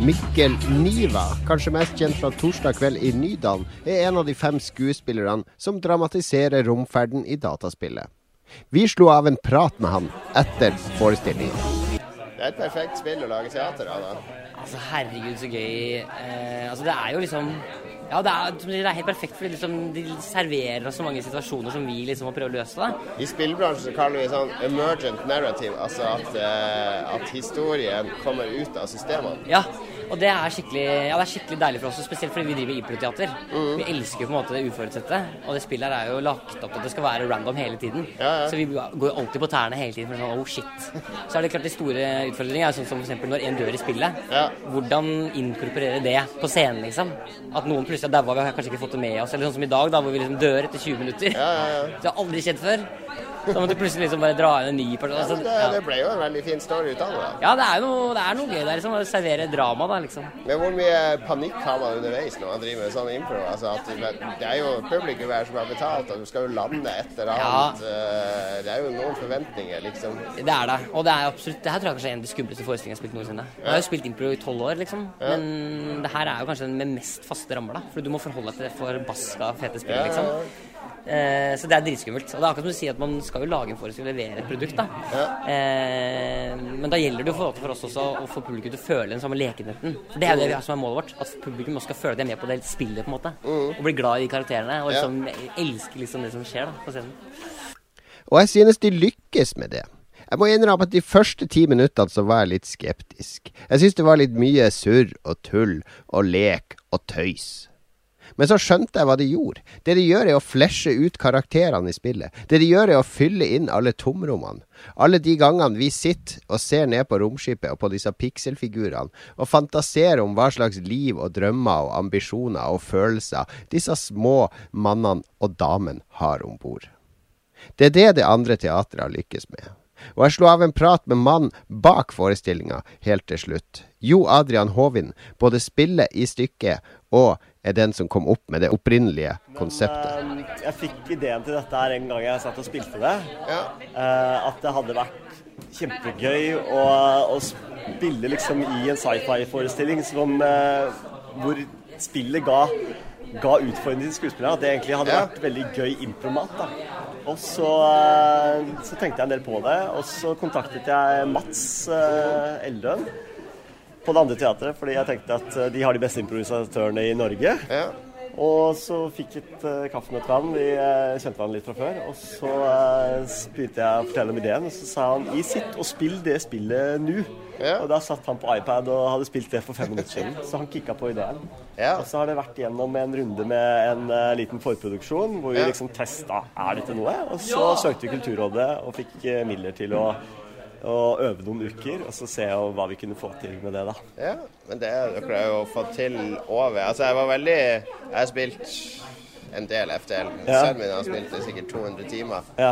Mikkel Niva, kanskje mest kjent fra Torsdag kveld i Nydalen, er en av de fem skuespillerne som dramatiserer romferden i dataspillet. Vi slo av en prat med han etter forestillingen. Det er et perfekt spill å lage teater av, da. Altså, herregud, så gøy. Eh, altså, det er jo liksom Ja, det er, det er helt perfekt, fordi liksom, de serverer oss så mange situasjoner som vi liksom må prøve å løse. da. I spillbransjen så kaller vi det sånn emergent narrative, altså at, eh, at historien kommer ut av systemene. Ja, og det er skikkelig, ja, det er skikkelig deilig for oss, spesielt fordi vi driver improteater. Mm. Vi elsker på en måte det uforutsette, og det spillet her er jo lagt opp til at det skal være random hele tiden. Så vi går alltid på tærne hele tiden for sånn, oh shit. Så er det klart de store utfordringene er sånn som eksempel når en dør i spillet. Hvordan inkorporere det på scenen, liksom. At noen plutselig daua, vi har kanskje ikke fått det med oss. Eller sånn som i dag, da, hvor vi liksom dør etter 20 minutter. Det har aldri skjedd før. Da måtte du plutselig liksom bare dra inn en ny person. Altså, det, ja. det ble jo en veldig fin story ut av det. Ja, det er noe, det er noe gøy der, liksom. Å servere drama, da, liksom. Men hvor mye panikk har man underveis når man driver med sånn impro? Altså at det er jo publikum her som har betalt, og du skal jo lande et eller annet. Ja. Det er jo noen forventninger, liksom. Det er det. Og det er absolutt Det her tror jeg kanskje er en av de skumleste forestillingene jeg har spilt noensinne. Jeg har jo spilt impro i tolv år, liksom. Ja. Men det her er jo kanskje den med mest faste rammer, da. For du må forholde deg til det forbaska fete spillet, Ja, ja, ja. liksom. Eh, så det er dritskummelt. Og det er akkurat som du sier at man skal jo lage en forestilling og levere et produkt, da. Eh, men da gjelder det jo for, for oss også å få publikum til å føle den samme lekenheten. For det er jo det vi har som er målet vårt. At publikum også skal føle at de er med på det spillet, på en måte. Og bli glad i karakterene. Og Ja. liksom elske liksom det som skjer da, på scenen. Og jeg synes de lykkes med det. Jeg må innrømme at de første ti minuttene så var jeg litt skeptisk. Jeg synes det var litt mye surr og tull og lek og tøys. Men så skjønte jeg hva de gjorde. Det de gjør er å flesje ut karakterene i spillet. Det de gjør er å fylle inn alle tomrommene. Alle de gangene vi sitter og ser ned på romskipet og på disse pikselfigurene, og fantaserer om hva slags liv og drømmer og ambisjoner og følelser disse små mannene og damene har om bord. Det er det det andre teatret har lykkes med. Og jeg slo av en prat med mannen bak forestillinga helt til slutt. Jo Adrian Hovin både spiller i stykket og er den som kom opp med det opprinnelige konseptet. Men, eh, jeg fikk ideen til dette her en gang jeg satt og spilte det. Eh, at det hadde vært kjempegøy å, å spille liksom i en sci-fi-forestilling som eh, hvor spillet ga, ga utfordringer til skuespillerne. At det egentlig hadde Ja. vært veldig gøy impromat. da. Og så, så tenkte jeg en del på det, og så kontaktet jeg Mats eh, Eldøen på det andre teatret, fordi jeg tenkte at eh, de har de beste improvisatørene i Norge. Og så fikk jeg et uh, kaffemøte med han. Vi uh, kjente hverandre litt fra før. Og så uh, begynte jeg å fortelle om ideen, og så sa han i sitt og spill det spillet nå. Og da satt han på iPad og hadde spilt det for fem minutter siden. Så han kicka på ideen. Og så har det vært gjennom en runde med en uh, liten forproduksjon hvor vi Ja. liksom testa er dette noe. Og så søkte vi Kulturrådet og fikk uh, midler til å, å øve noen uker, og så se hva vi kunne få til med det, da. Ja, men det har dere jo fått til over. Altså, jeg var veldig Jeg har spilt en del FTL. Ja. Sønnen min har spilt det sikkert 200 timer. Ja.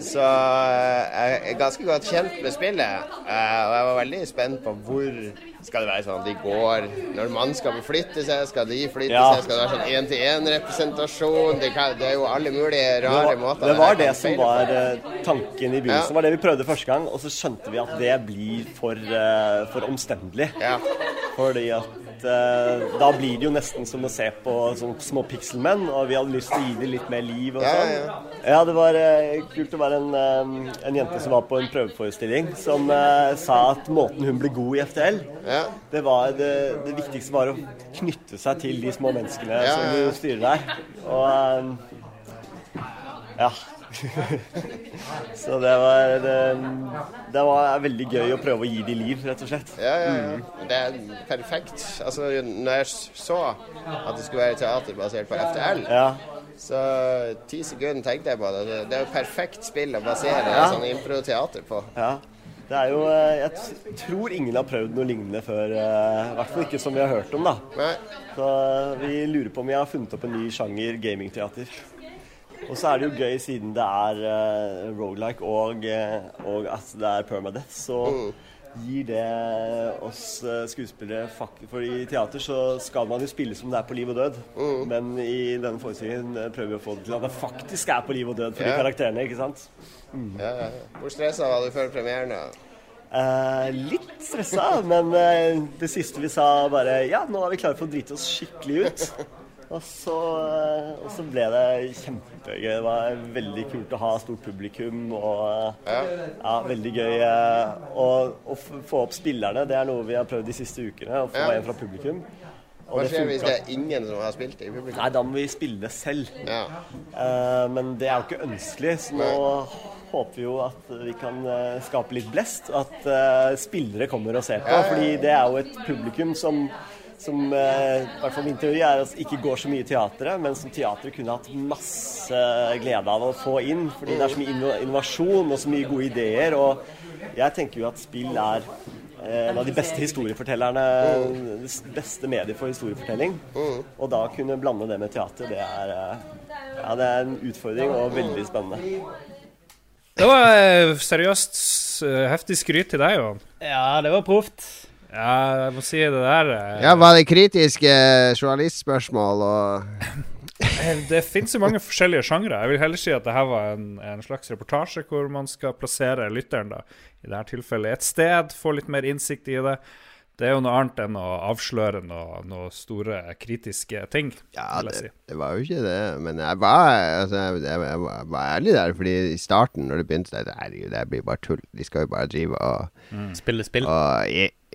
Så eh, jeg er ganske godt kjent med spillet. eh, Og jeg var veldig spent på hvor skal det være sånn at de går Når mannskapet skal seg, skal de flytte Ja. seg? Skal det være sånn én-til-én-representasjon? Det, det er jo alle mulige Det rare var, måter. det var det, det som var på. eh, tanken i begynnelsen. Ja. Det var det vi prøvde første gang, og så skjønte vi at det blir for, eh, for omstendelig. Fordi at eh, da blir det jo nesten som å se på sånne små pikselmenn, og vi hadde lyst til å gi dem litt mer liv og Ja, sånn. ja. Ja, det var uh, kult å være en, eh, en jente som var på en prøveforestilling, som uh, sa at måten hun ble god i FTL, det var det, det viktigste var å knytte seg til de små menneskene Ja, som ja, du styrer der. Og eh, ja. Så det var det, det var veldig gøy å prøve å gi de liv, rett og slett. Ja, ja, ja. Mm. Det er perfekt. Altså, når jeg så at det skulle være teater basert på FTL, så ti sekunder tenkte jeg på det. Det er jo perfekt spill å basere Ja. sånn impro-teater på. Ja. Det er jo eh, Jeg tror ingen har prøvd noe lignende før. eh, I hvert fall ikke som vi har hørt om, da. Så eh, vi lurer på om vi har funnet opp en ny sjanger gamingteater. Og så er det jo gøy siden det er uh, rogelike og, eh, og at det er permadeath, så gir det oss eh, skuespillere For i teater så skal man jo spille som det er på liv og død. Men i denne forestillingen eh, prøver vi å få det til at det faktisk er på liv og død for Ja. de karakterene, ikke sant? Ja, ja. Hvor stressa var du før premieren? da? Eh, litt stressa, men eh, det siste vi sa bare Ja, nå er vi klare for å drite oss skikkelig ut. Og så, eh, og så ble det kjempegøy. Det var veldig kult å ha stort publikum og eh, ja, veldig gøy eh, å, få opp spillerne. Det er noe vi har prøvd de siste ukene, å få Ja. en fra publikum. Og Hva skjer hvis det er ingen som har spilt i publikum? Nei, da må vi spille det selv. Uh, men det er jo ikke ønskelig, så nå håper vi jo at vi kan skape litt blest. At uh, spillere kommer og ser på. Ja, ja, ja. Fordi det er jo et publikum som som eh, i hvert fall min teori er at ikke går så mye i teatret, men som teatret kunne hatt masse glede av å få inn. Fordi det er så mye innovasjon og så mye gode ideer. Og jeg tenker jo at spill er eh, en av de beste historiefortellerne, det beste mediet for historiefortelling. Og da kunne blande det med teater, det er, eh, ja, det er en utfordring og veldig spennende. Det var seriøst heftig skryt til deg, Johan. Ja, det var proft. Ja, jeg må si det der eh, Ja, Var det kritiske journalistspørsmål og Eh, Det finnes jo mange forskjellige sjangre. Jeg vil heller si at det her var en, en slags reportasje hvor man skal plassere lytteren, da, i dette tilfellet et sted, få litt mer innsikt i det. Det er jo noe annet enn å avsløre noen noe store kritiske ting, Ja, vil jeg det, si. det var jo ikke det. Men jeg var, altså, jeg, jeg, jeg var, var ærlig der. Fordi i starten, når det begynte, tenkte jeg herregud, det blir bare tull. De skal jo bare drive og Mm. Spille spill. Og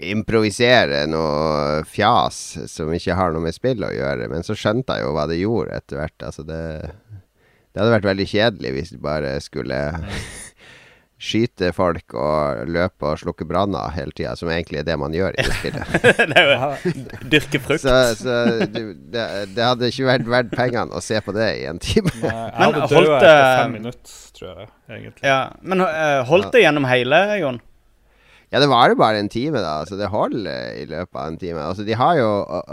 improvisere noe fjas som ikke har noe med spill å gjøre. Men så skjønte jeg jo hva det gjorde etter hvert. Altså det, det hadde vært veldig kjedelig hvis de bare skulle skyte folk og løpe og slukke branner hele tida, som egentlig er det man gjør i det spillet. det er jo dyrke frukt. Så, så du, det, det hadde ikke vært verdt pengene å se på det i en time. Nei, jeg Men hadde holdt dødd etter det- fem minutter, tror jeg, egentlig. Ja, Men eh, holdt det gjennom hele, Jon? Ja, det varer bare en time, da. Så det holder eh, i løpet av en time. Altså, de har jo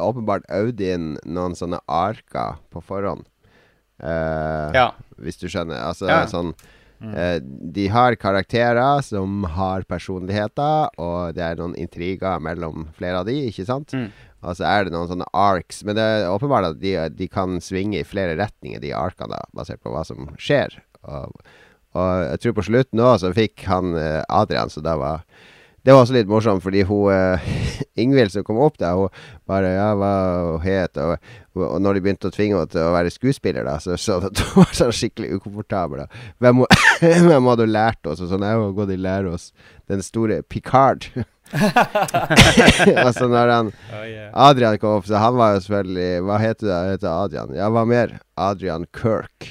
åpenbart øvd inn noen sånne arker på forhånd. Uh, Ja. Hvis du skjønner. Altså Ja. sånn eh, De har karakterer som har personligheter, og det er noen intriger mellom flere av de, ikke sant? Og så er det noen sånne arcs. Men det er åpenbart at de, de kan svinge i flere retninger, de arkene, da, basert på hva som skjer. Og, og jeg tror på slutten òg så fikk han eh, Adrian, så da var det var også litt morsomt, fordi hun uh, Ingvild som kom opp der, hun bare Ja, hva hun het og, og når de begynte å tvinge henne til å være skuespiller, da, så så det var sånn skikkelig ukomfortabel. Da. Hvem, hun- hvem hadde lært oss? Og sånn, jeg har gått i lære oss den store Picard. altså når han Oh. Adrian kom opp, så han var jo selvfølgelig Hva heter det? Han heter Adrian. Ja, hva mer? Adrian Kirk.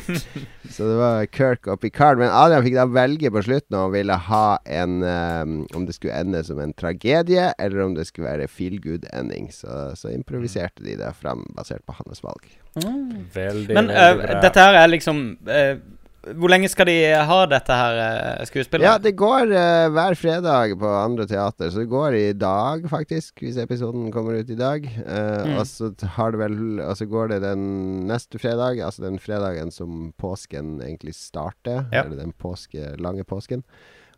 så det var Kirk og Picard. Men Adrian fikk da velge på slutten om han ville ha en um, Om det skulle ende som en tragedie, eller om det skulle være feel good-ending. Så, så improviserte de det fram basert på hans valg. Veldig, Men veldig bra. dette her er liksom eh, Hvor lenge skal de ha dette her uh, skuespillet? Ja, det går uh, hver fredag på andre teater. Så det går i dag, faktisk, hvis episoden kommer ut i dag. Uh, Mm. Og så har det vel Og så går det den neste fredag, altså den fredagen som påsken egentlig starter. Ja. Eller den påske, lange påsken.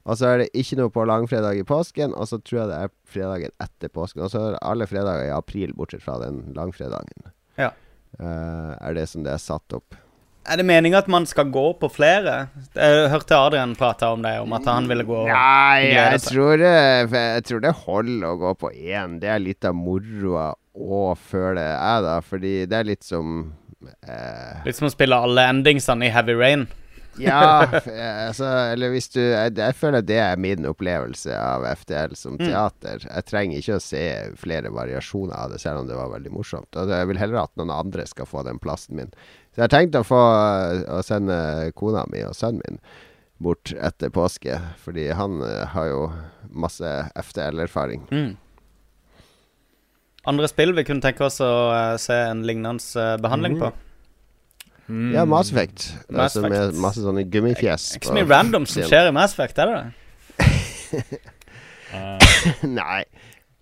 Og så er det ikke noe på langfredag i påsken, og så tror jeg det er fredagen etter påsken. Og så er alle fredager i april, bortsett fra den langfredagen. Ja. Uh, er det som det er satt opp. Er det meninga at man skal gå på flere? Jeg hørte Adrian prate om det, om at han ville gå og Nei, glede jeg tror, det, jeg tror det holder å gå på én. Det er litt av moroa å føle jeg, da. Fordi det er litt som eh, Litt som å spille alle endingsene i Heavy Rain. Ja, eh, altså Eller hvis du jeg, jeg føler det er min opplevelse av FTL som Mm. teater. Jeg trenger ikke å se flere variasjoner av det, selv om det var veldig morsomt. Og jeg vil heller at noen andre skal få den plassen min. Så jeg har tenkt å få å sende kona mi og sønnen min bort etter påske, fordi han eh, har jo masse FTL-erfaring. Mm. Andre spill vi kunne tenke oss å eh, se en lignende behandling behandling på? Ja, Mass Effect. Mass altså med masse sånne gummifjes. Ikke så mye random som skjer i Mass Effect, er det det? Nei.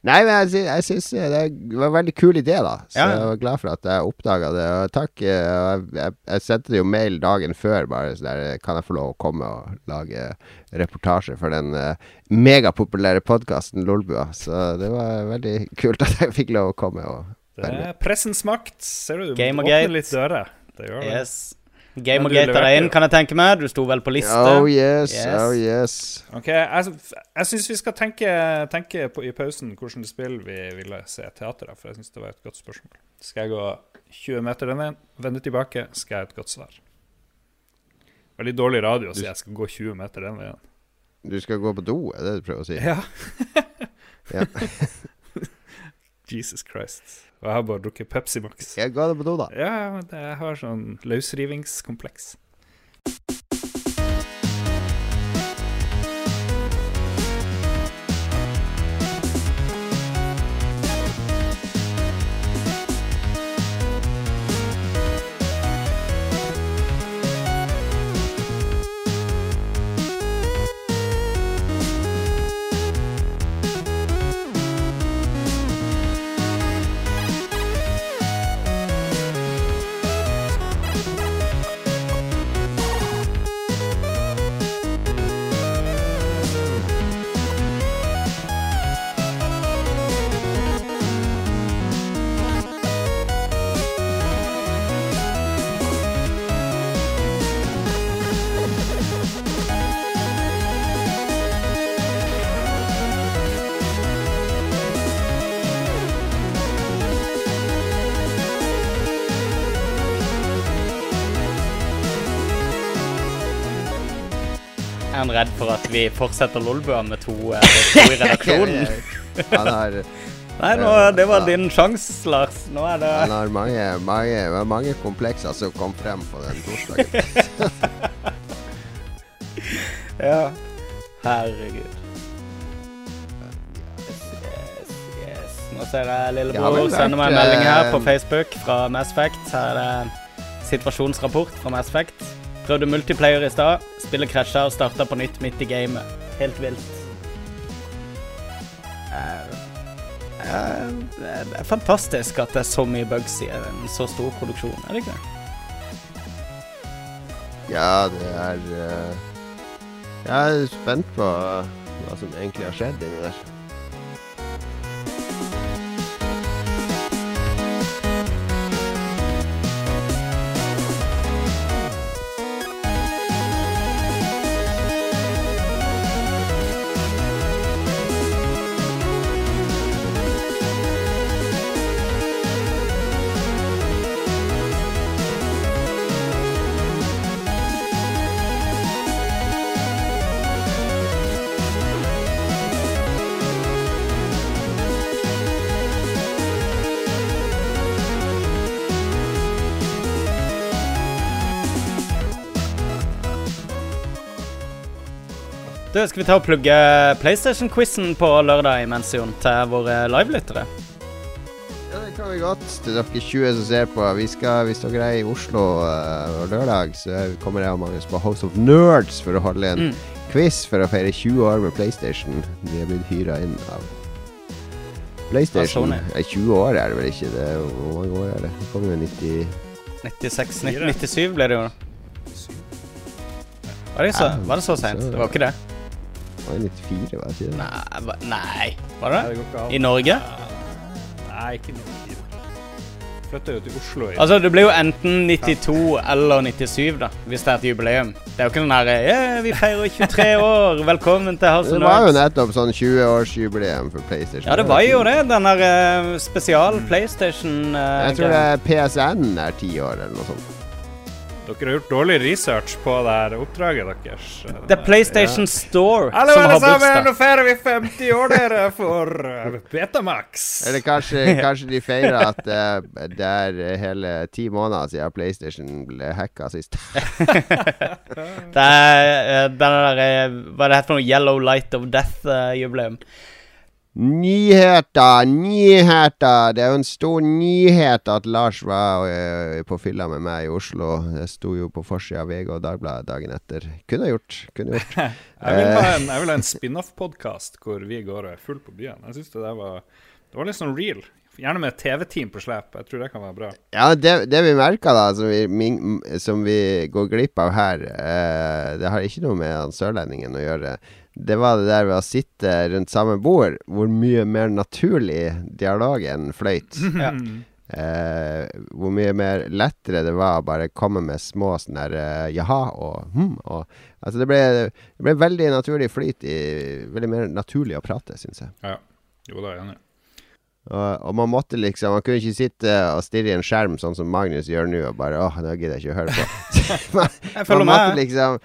Nei, men jeg, jeg syns det var en veldig kul idé, da. Så Ja. jeg var glad for at jeg oppdaga det. Og takk. eh, Jeg, jeg, jeg sendte jo mail dagen før, bare så der Kan jeg få lov å komme og lage reportasje for den uh, megapopulære podkasten Lolbua? Så det var veldig kult at jeg fikk lov å komme og Det er pressens makt. Ser du, du åpner litt dører. Det gjør det. Yes. Game og Gate deg inn, kan jeg tenke meg. Du sto vel på liste? Oh yes, oh yes. Ok, Jeg, jeg syns vi skal tenke, tenke på, i pausen hvilket spill vi ville se teater av, for jeg syns det var et godt spørsmål. Skal jeg gå 20 meter den veien, vende tilbake, skal jeg ha et godt svar. Veldig dårlig radio å si jeg skal gå 20 meter den veien. Du skal gå på do, er det du prøver å si? Ja. ja. Jesus Christ. Og jeg har bare drukket Pepsi Max. Jeg ga det på do, da. Ja, men jeg har sånn løsrivingskompleks. Vi fortsetter Lolbua med to, eh, to i redaksjonen? Han har Nei, nå, det var din sjanse, Lars. Nå er det Han har mange, mange, mange komplekser som kom frem på den torsdagen. Ja. Herregud. Yes, yes, yes. Nå ser jeg lillebror sende meg en melding her eh, på Facebook fra Mass Effect. Her er det situasjonsrapport fra Mass Effect. Prøvde multiplayer i stad. Spillet krasja og starta på nytt midt i gamet. Helt vilt. Eh, eh, Det er fantastisk at det er så mye bugs i en så stor produksjon, er det ikke det? Ja, det er eh, Jeg er spent på hva som egentlig har skjedd inni der. Du, skal vi ta og plugge PlayStation-quizen på lørdag imens, Jon, til våre livelyttere? Ja, det kan vi godt. Til dere 20 som ser på. Vi skal, hvis dere er i Oslo uh, lørdag, så kommer jeg og Magnus på House of Nerds for å holde en Mm. quiz for å feire 20 år med PlayStation. Vi er blitt hyra inn av PlayStation. Ja, Sony. 20 år er det vel ikke. Det hvor mange år er det? Det kommer jo 90 96, 97 ble det jo. Var det så, Ja, var det så seint? Det var ikke det? Var jo 94, var det ikke det? Nei, nei. Var det? det går ikke an. I Norge? Nei, ikke 94. Flytta jo til Oslo i Altså, det blir jo enten 92 eller 97, da, hvis det er et jubileum. Det er jo ikke sånn her yeah, Vi feirer 23 år, velkommen til House of Det var jo Nerds. nettopp sånn 20-årsjubileum for PlayStation. Ja, det var jo det. Den der eh, spesial PlayStation uh, Jeg tror det er PSN er ti år, eller noe sånt. Dere har gjort dårlig research på det her oppdraget deres. Det er PlayStation Store Hallo, som alle har sammen! Nå feirer vi 50 år, dere, for uh, Betamax. Eller kanskje, kanskje de feirer at uh, det er hele ti måneder siden PlayStation ble hacka sist. Det er eh, den der eh, Hva er det heter for noe? Yellow Light of Death-jubileum. Nyheter, nyheter! Det er jo en stor nyhet at Lars var uh, på fylla med meg i Oslo. Det sto jo på forsida av VG og Dagbladet dagen etter. Kunne gjort. Kunne gjort. Jeg vil ha Eh, en, jeg vil ha en spin-off-podkast hvor vi går er full på byen. Jeg synes det der var Det var litt sånn real. Gjerne med TV-team på slep. Jeg tror det kan være bra. Ja, det, det vi merker, da, som vi, min, som vi går glipp av her, uh, det har ikke noe med han sørlendingen å gjøre. Det var det der ved å sitte rundt samme bord, hvor mye mer naturlig dialogen fløyt. Ja. Eh, hvor mye mer lettere det var å bare komme med små sånn der uh, jaha og hm. Og, altså det ble, det ble veldig naturlig flyt i Veldig mer naturlig å prate, syns jeg. Ja. Jo, da er jeg enig. Og, og man måtte liksom Man kunne ikke sitte og stirre i en skjerm sånn som Magnus gjør nå, og bare åh, nå gidder jeg ikke å høre på. man, Jeg følger man måtte liksom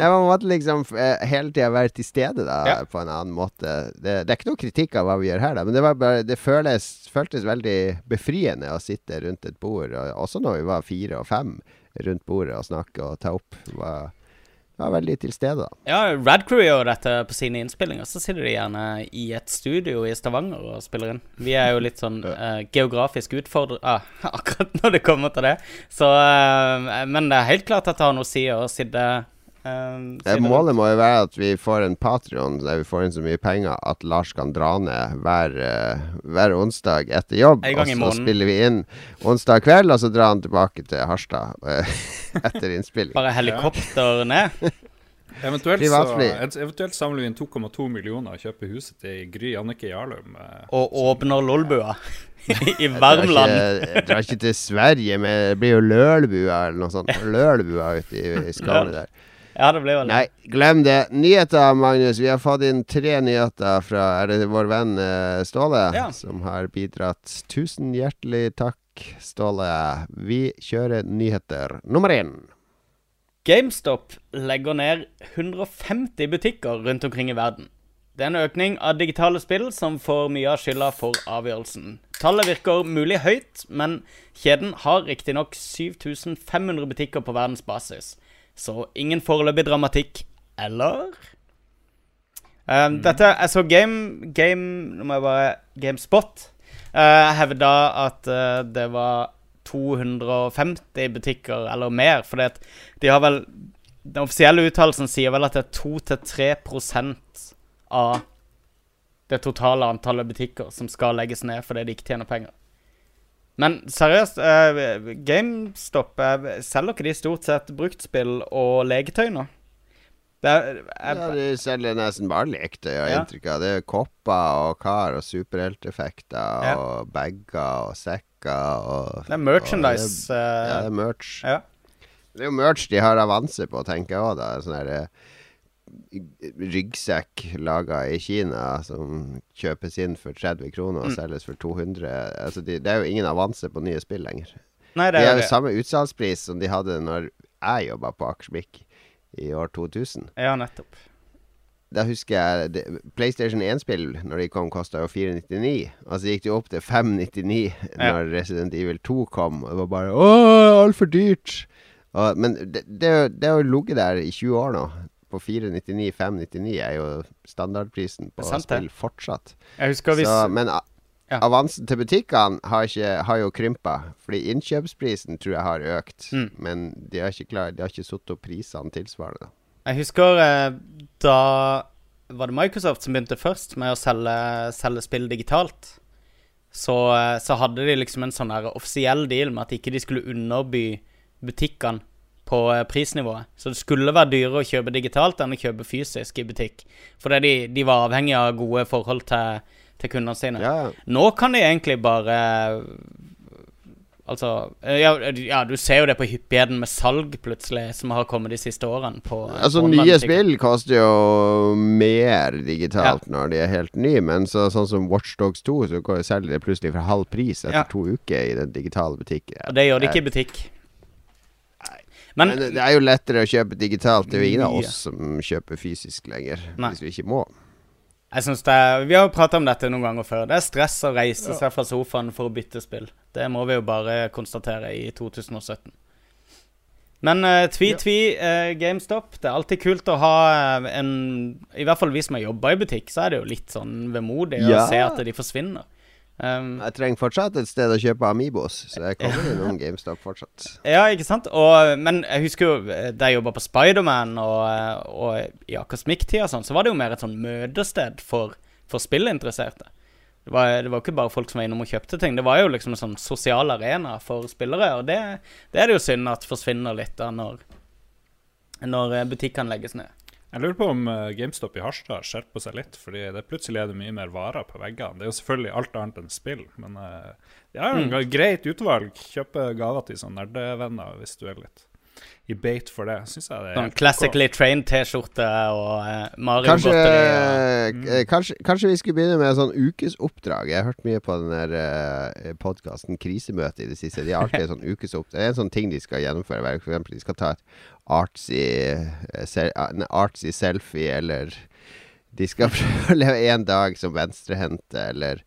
Ja, man måtte liksom eh, hele tida være til stede, da, Ja. på en annen måte. Det, det er ikke noe kritikk av hva vi gjør her, da, men det var bare Det føles, føltes veldig befriende å sitte rundt et bord, og også når vi var fire og fem rundt bordet og snakke og ta opp. Var, var veldig til stede, da. Ja, Radcrew gjør dette på sine innspillinger. Så sitter de gjerne i et studio i Stavanger og spiller inn. Vi er jo litt sånn uh, geografisk utfordret ah, akkurat når det kommer til det. Så uh, Men det er helt klart at det har noe å si å sitte eh, Det målet må jo være at vi får en Patrion der vi får inn så mye penger at Lars kan dra ned hver, uh, hver onsdag etter jobb. Og så spiller vi inn onsdag kveld, og så drar han tilbake til Harstad uh, etter innspilling. Bare helikopter ned. Eventuelt, så, eventuelt samler vi inn 2,2 millioner og kjøper huset til Gry Annike Jarlum. eh, Og åpner Lolbua i Värmland. Jeg drar ikke til Sverige, men det blir jo Lølbua eller noe sånt. Lølbua ute i, i skallet der. Ja, det ble vel Nei, glem det. Nyheter, Magnus. Vi har fått inn tre nyheter fra Er det vår venn eh, Ståle Ja. som har bidratt? Tusen hjertelig takk, Ståle. Vi kjører nyheter nummer én. GameStop legger ned 150 butikker rundt omkring i verden. Det er en økning av digitale spill som får mye av skylda for avgjørelsen. Tallet virker mulig høyt, men kjeden har riktignok 7500 butikker på verdensbasis. Så ingen foreløpig dramatikk, eller? Um, Dette Jeg så Game Game Nå må jeg bare GameSpot uh, hevda at uh, det var 250 butikker eller mer, fordi at de har vel Den offisielle uttalelsen sier vel at det er 2-3% av det totale antallet butikker som skal legges ned fordi de ikke tjener penger. Men seriøst, eh, GameStop eh, selger ikke de stort sett bruktspill og leketøy nå? Det er, Ja, de selger nesten bare leketøy, har jeg Ja. inntrykk av. Det er kopper og kar og superhelteffekter Ja. og bager og sekker og Det er merchandise, og det, eh, ja, det er merch. ja. Det er jo merch de har avanse på, tenker jeg òg. Sånn her eh, ryggsekk laga i Kina som kjøpes inn for 30 kroner og Mm. selges for 200. Altså, de, det er jo ingen avanse på nye spill lenger. Nei, det de har jo samme utsalgspris som de hadde når jeg jobba på Akersmik i år 2000. Ja, nettopp. Da husker jeg det, PlayStation 1-spill, når de kom, kosta jo 499. Og så gikk det opp til 599 Ja. når Resident Evil 2 kom. Og det var bare Å, altfor dyrt! Og, men det, det, det har jo ligget der i 20 år nå. På 499, 599 er jo standardprisen på spill fortsatt. Så, men ja. avansen til butikkene har, har jo krympa. Fordi innkjøpsprisen tror jeg har økt. Mm. Men de har ikke, klar, de har ikke satt opp prisene tilsvarende. Jeg husker eh, da var det Microsoft som begynte først med å selge, selge spill digitalt. Så, eh, så hadde de liksom en sånn offisiell deal med at ikke de skulle underby butikkene på eh, prisnivået. Så det skulle være dyrere å kjøpe digitalt enn å kjøpe fysisk i butikk. Fordi de, de var avhengig av gode forhold til, til kundene sine. Ja. Nå kan de egentlig bare Altså eh, ja, ja, du ser jo det på hyppigheten med salg, plutselig, som har kommet de siste årene. På, Altså på Nye spill koster jo mer digitalt når de er helt nye. Men så, sånn som Watchdogs 2, så går- selger de plutselig for halv pris etter Ja. to uker i den digitale butikken. Og det gjør de ikke i butikk. Men, det er jo lettere å kjøpe digitalt. Det er jo ingen av oss som kjøper fysisk lenger. Nei. Hvis vi ikke må. Jeg synes det er, Vi har jo prata om dette noen ganger før. Det er stress å reise seg fra sofaen for å bytte spill. Det må vi jo bare konstatere i 2017. Men uh, tvi-tvi, uh, GameStop. Det er alltid kult å ha eh, en I hvert fall vi som har jobba i butikk, så er det jo litt sånn vemodig Ja. å se at de forsvinner. Um, Jeg trenger fortsatt et sted å kjøpe Amibos, så jeg kommer innom GameStop fortsatt. Ja, ikke sant? Og, men jeg husker jo da jeg jobba på Spiderman og, og i akademikktida og sånn, så var det jo mer et sånn møtested for, for spillinteresserte. Det var, det var ikke bare folk som var innom og kjøpte ting. Det var jo liksom en sånn sosial arena for spillere, og det, det er det jo synd at forsvinner litt da når, når butikkene legges ned. Jeg lurer på om eh, GameStop i Harstad skjerper seg litt, fordi det plutselig er det mye mer varer på veggene. Det er jo selvfølgelig alt annet enn spill, men uh, det er jo Mm. et greit utvalg. Kjøpe gaver til sånne nerdevenner hvis du er litt i beit for det. Synes jeg det er Sånn classically trained T-skjorte og eh, Mario Kanskje, eh, kanskje, kanskje vi skulle begynne med sånn ukesoppdrag. Jeg har hørt mye på den der uh, podkasten Krisemøte i det siste. De har alltid sånn ukesoppdrag. Det er en sånn ting de skal gjennomføre. For eksempel de skal ta et artsy, eh, en artsy selfie, eller de skal prøve å leve én dag som venstrehendte, eller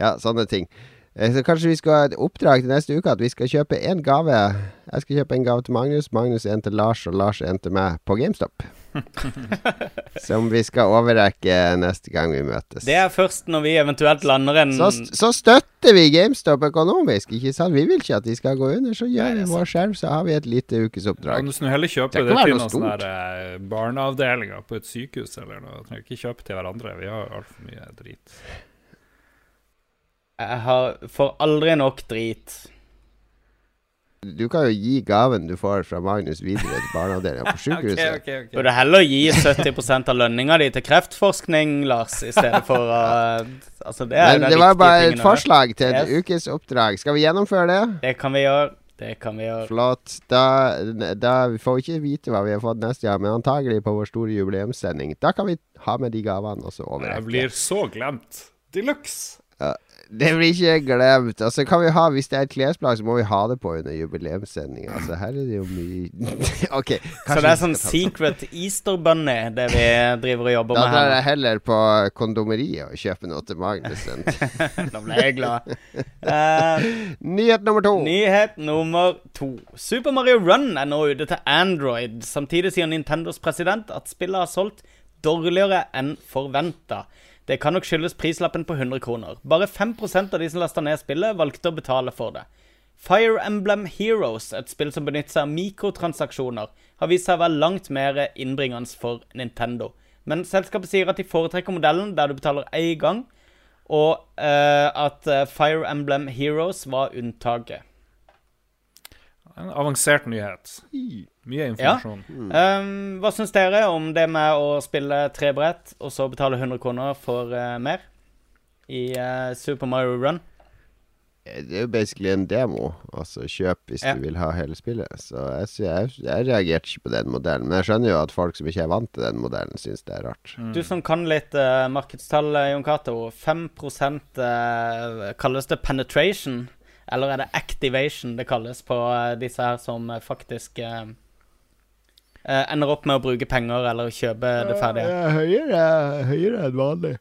ja, sånne ting. Eh, Så kanskje vi skal ha et oppdrag til neste uke at vi skal kjøpe én gave. Jeg skal kjøpe en gave til Magnus, Magnus en til Lars, og Lars en til meg på GameStop. Som vi skal overrekke neste gang vi møtes. Det er først når vi eventuelt lander en Så, så støtter vi GameStop økonomisk, ikke sant? Vi vil ikke at de skal gå under, så gjør vi vår skjerv, så har vi et lite ukesoppdrag. Kan du snu heller kjøpe Det det, til noen sånne der, eh, barneavdelinger på et sykehus eller noe. Du trenger ikke kjøpe til hverandre. Vi har altfor mye drit. Jeg har, får aldri nok drit. Du kan jo gi gaven du får fra Magnus videre til barneavdelinga på sykehuset. Burde heller gi 70% av lønninga di til kreftforskning, Lars, i stedet for å Altså, det er jo Men den det var bare et forslag til et Yes. ukesoppdrag. Skal vi gjennomføre det? Det kan vi gjøre. Det kan vi gjøre. Flott. Da, da Vi får ikke vite hva vi har fått neste gang, men antagelig på vår store jubileumssending. Da kan vi ha med de gavene også overrekt Jeg blir så glemt. De luxe. Ja, det blir ikke glemt. Altså, kan vi ha, hvis det er et klesplagg, så må vi ha det på under jubileumssendinga. Altså, her er det jo mye OK. Så det er sånn secret Easter bunny, det vi driver og jobber Da med drar her. jeg heller på kondomeriet og kjøper noe til Magnus. da ble jeg glad. Uh, Nyhet nummer to. Nyhet nummer to. Super Mario Run er nå ute til Android. Samtidig sier Nintendos president at spillet har solgt dårligere enn forventa. Det kan nok skyldes prislappen på 100 kroner. Bare 5% av de som lasta ned spillet, valgte å betale for det. Fire Emblem Heroes, et spill som benytter seg av mikrotransaksjoner, har vist seg å være langt mer innbringende for Nintendo. Men selskapet sier at de foretrekker modellen der du betaler én gang, og uh, at eh, Fire Emblem Heroes var unntaket. En avansert nyhet. Mye informasjon. Um, hva syns dere om det med å spille tre brett og så betale 100 kroner for uh, mer i uh, Super Mario Run? Det er jo basically en demo. Altså kjøp hvis Ja. du vil ha hele spillet. Så jeg, jeg, jeg reagerte ikke på den modellen. Men jeg skjønner jo at folk som ikke er vant til den modellen, syns det er rart. Du som kan litt uh, markedstall, eh, Jon Cato. 5 uh, kalles det penetration? Eller er det activation det kalles på uh, disse her som eh, faktisk eh, eh, ender opp med å bruke penger eller kjøpe det ferdige? høyere, høyere enn vanlig.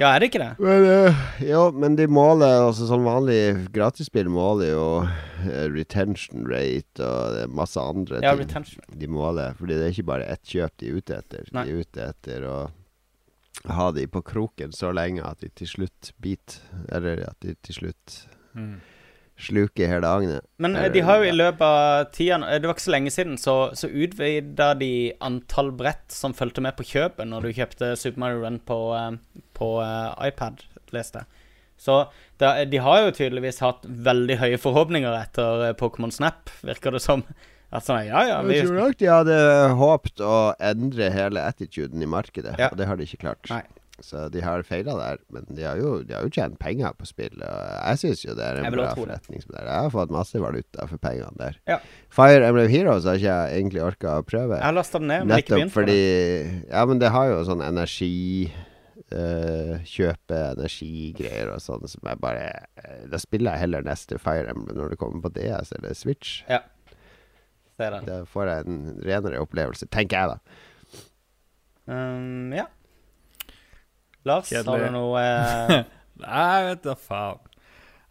Ja, er det ikke det? Men, uh, ja, men de måler altså sånn vanlig gratisspill måler jo uh, retention rate og masse andre Ja, ting. retention. De måler, fordi det er ikke bare ett kjøp de er ute etter. Nei. De er ute etter å ha de på kroken så lenge at de til slutt biter. Eller at de til slutt Mm. Sluker hele agnet. Men eh, de har jo i løpet av tida eh, Det var ikke så lenge siden, så, så utvida de antall brett som fulgte med på kjøpet når du kjøpte Super Mario Run på, eh, på iPad, leste jeg. Så da, de har jo tydeligvis hatt veldig høye forhåpninger etter Pokémon Snap, virker det som. At sånn, ja, ja, vi, Jeg tror nok de hadde håpt å endre hele attituden i markedet, Ja. og det har de ikke klart. Nei. Så de har feila der, men de har jo, de har jo tjent penger på spill. Og jeg syns jo det er en bra forretningsmodell. Jeg har fått masse valuta for pengene der. Ja. Fire Emblem Heroes har ikke jeg egentlig orka å prøve. Jeg har lastet den ned, men ikke begynt fordi Ja, men det har jo sånn energi Uh, Kjøpe energigreier og sånn som jeg bare eh, Da spiller jeg heller neste Fire Emblem når det kommer på DS eller Switch. Ja. Da får jeg en renere opplevelse, tenker jeg, da. Um, ja. Lars, Kjedelig. har du noe eh, Nei, vet da faen.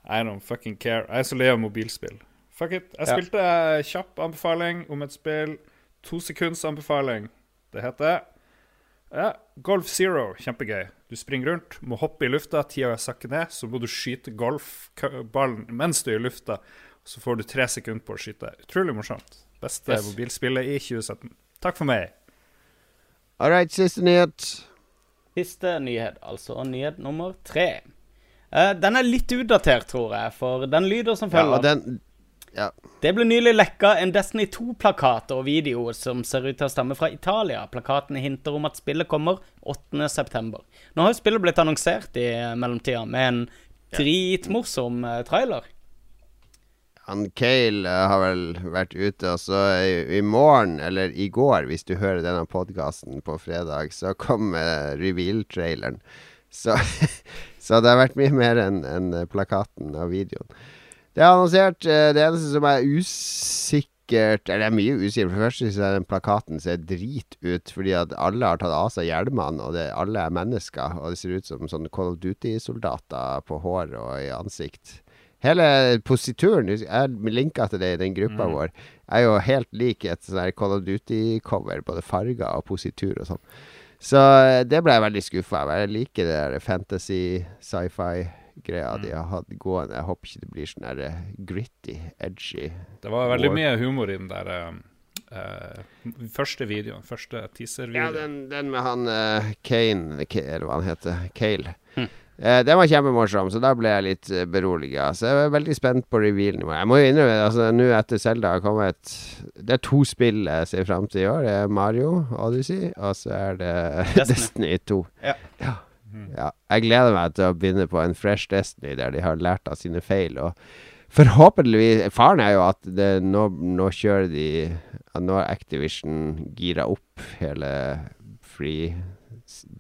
I don't fucking care. Jeg er så lei av mobilspill. Fuck it. Jeg Ja. spilte eh, kjapp anbefaling om et spill. To sekunds anbefaling. Det heter ja, Golf Zero. Kjempegøy. Du springer rundt, må hoppe i lufta, tida sakker ned. Så må du skyte golfballen mens du er i lufta. Så får du tre sekunder på å skyte. Utrolig morsomt. Beste Yes. mobilspillet i 2017. Takk for meg. All right, siste nyhet. Siste nyhet, altså nyhet nummer tre. Uh, den er litt utdatert, tror jeg, for den lyder som følger. Ja, den Ja. Det ble nylig lekka en Destiny 2-plakat og video som ser ut til å stamme fra Italia. Plakaten hinter om at spillet kommer 8.9. Nå har jo spillet blitt annonsert i mellomtida med en dritmorsom eh, trailer. Han Cale eh, har vel vært ute, og så i, i morgen, eller i går, hvis du hører denne podkasten på fredag, så kom eh, reveal-traileren. Så, så det har vært mye mer enn eh, plakaten og videoen. Det er annonsert. eh, Det eneste som er usikkert Eller det er mye usikkert. For det første syns den plakaten ser drit ut, fordi at alle har tatt av seg hjelmene, og det, alle er mennesker. Og det ser ut som sånne Call of Duty-soldater på hår og i ansikt. Hele posituren, jeg linka til det i den gruppa Mm. vår, er jo helt lik et sånn Call of Duty-cover. Både farger og positur og sånn. Så eh, det ble jeg veldig skuffa over. Jeg liker det der fantasy, sci-fi-greia de har hatt gående. Jeg håper ikke det blir sånn der eh, gritty, edgy. Det var veldig mye humor i den der uh, første videoen. Første teaser-videoen. den, den med han uh, Kane, eller hva han heter. Cale. Hm. Eh, den var kjempemorsom, så da ble jeg litt uh, beroliga. Så jeg er veldig spent på revealen. Jeg må jo innrømme, altså nå etter Zelda har kommet Det er to spill jeg ser fram til i år. Det er Mario Odyssey, og så er det Destiny. Destiny 2. Ja. Ja. ja. Jeg gleder meg til å begynne på en fresh Destiny der de har lært av sine feil. Og forhåpentligvis Faren er jo at det, nå, nå kjører de Nå har Activision gira opp hele free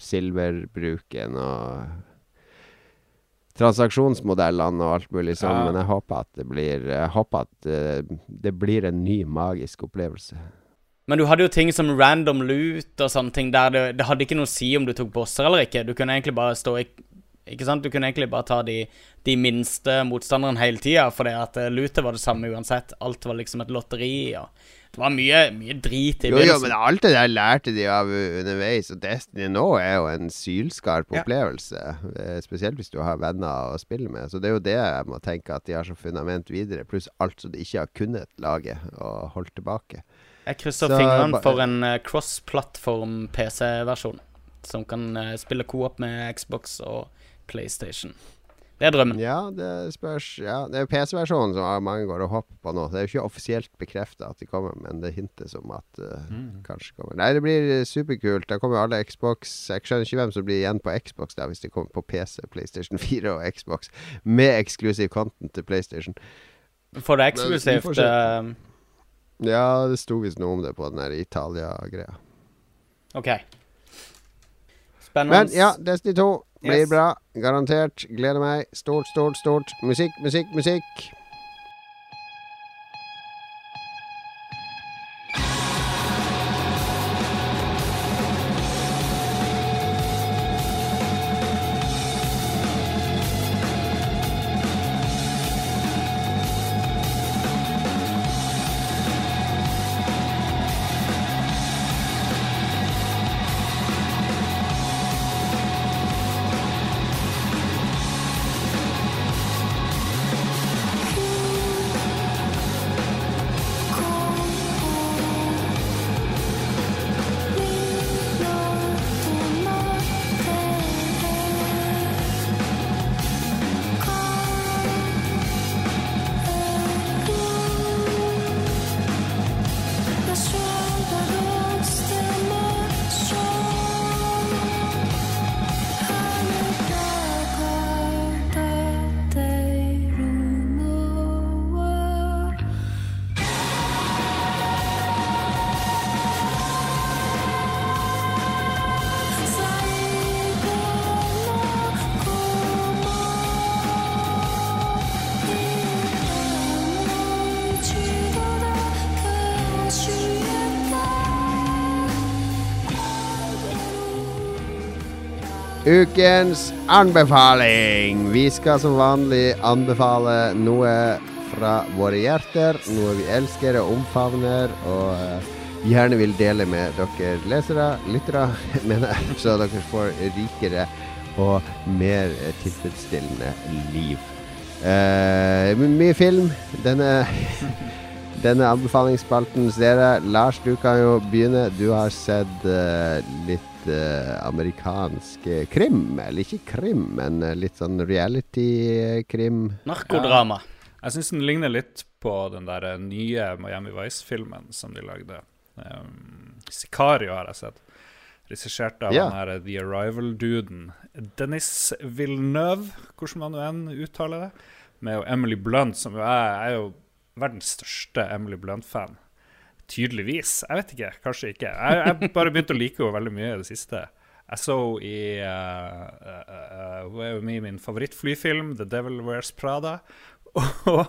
silverbruken og transaksjonsmodellene og alt mulig sånn, Ja. men jeg håper at det blir Jeg håper at eh, det blir en ny magisk opplevelse. Men du hadde jo ting som random loot og sånne ting der det, det hadde ikke noe å si om du tok bosser eller ikke. Du kunne egentlig bare stå i Ikke sant? Du kunne egentlig bare ta de, de minste motstanderne hele tida, fordi at eh, lootet var det samme uansett. Alt var liksom et lotteri. Og det var mye, mye drit i Jo, jo, men alt det der lærte de av underveis. Og Destiny nå er jo en sylskarp Ja. opplevelse. eh, Spesielt hvis du har venner å spille med. Så det er jo det jeg må tenke at de har som fundament videre. Pluss alt som de ikke har kunnet lage og holdt tilbake. Jeg krysser Så fingrene for en eh, cross-plattform PC-versjon. Som kan eh, spille co-op med Xbox og PlayStation. Det er drømmen. Ja, det spørs Ja, det er PC-versjonen som mange går og hopper på nå. Det er jo ikke offisielt bekrefta at de kommer, men det hintes om at uh, Mm. kanskje kommer. Nei, det blir eh, superkult. Da kommer jo alle Xbox Jeg skjønner ikke hvem som blir igjen på Xbox da, hvis det kommer på PC, PlayStation 4 og Xbox, med eksklusiv content til PlayStation. For det er eksklusivt uh... Ja, det sto visst noe om det på den der Italia-greia. OK. Spennende. Men ja, Destiny 2 blir Yes. bra. Garantert. Gleder meg. Stort, stort, stort. Musikk, musikk, musikk. Ukens anbefaling. Vi skal som vanlig anbefale noe fra våre hjerter. Noe vi elsker og omfavner og eh, gjerne vil dele med dere lesere, lyttere, mener jeg, så dere får rikere og mer tilfredsstillende liv. Uh, mye film. Denne denne anbefalingsspalten ser jeg. Lars, du kan jo begynne. Du har sett uh, litt eh, amerikansk eh, krim. Eller ikke krim, men eh, litt sånn reality-krim. Narkodrama. Jeg syns den ligner litt på den der eh, nye Miami Vice-filmen som de lagde. Um, Sicario har jeg sett. Regissert av Ja. den her The Arrival-duden. Dennis Villeneuve, hvordan man nå enn uttaler det. Med jo Emily Blunt, som jo er, er jo verdens største Emily Blunt-fan. Tydeligvis. Jeg vet ikke. Kanskje ikke. Jeg jeg bare begynte å like henne veldig mye i det siste. Jeg så henne i uh, uh, uh, min favorittflyfilm, The Devil Wears Prada. Og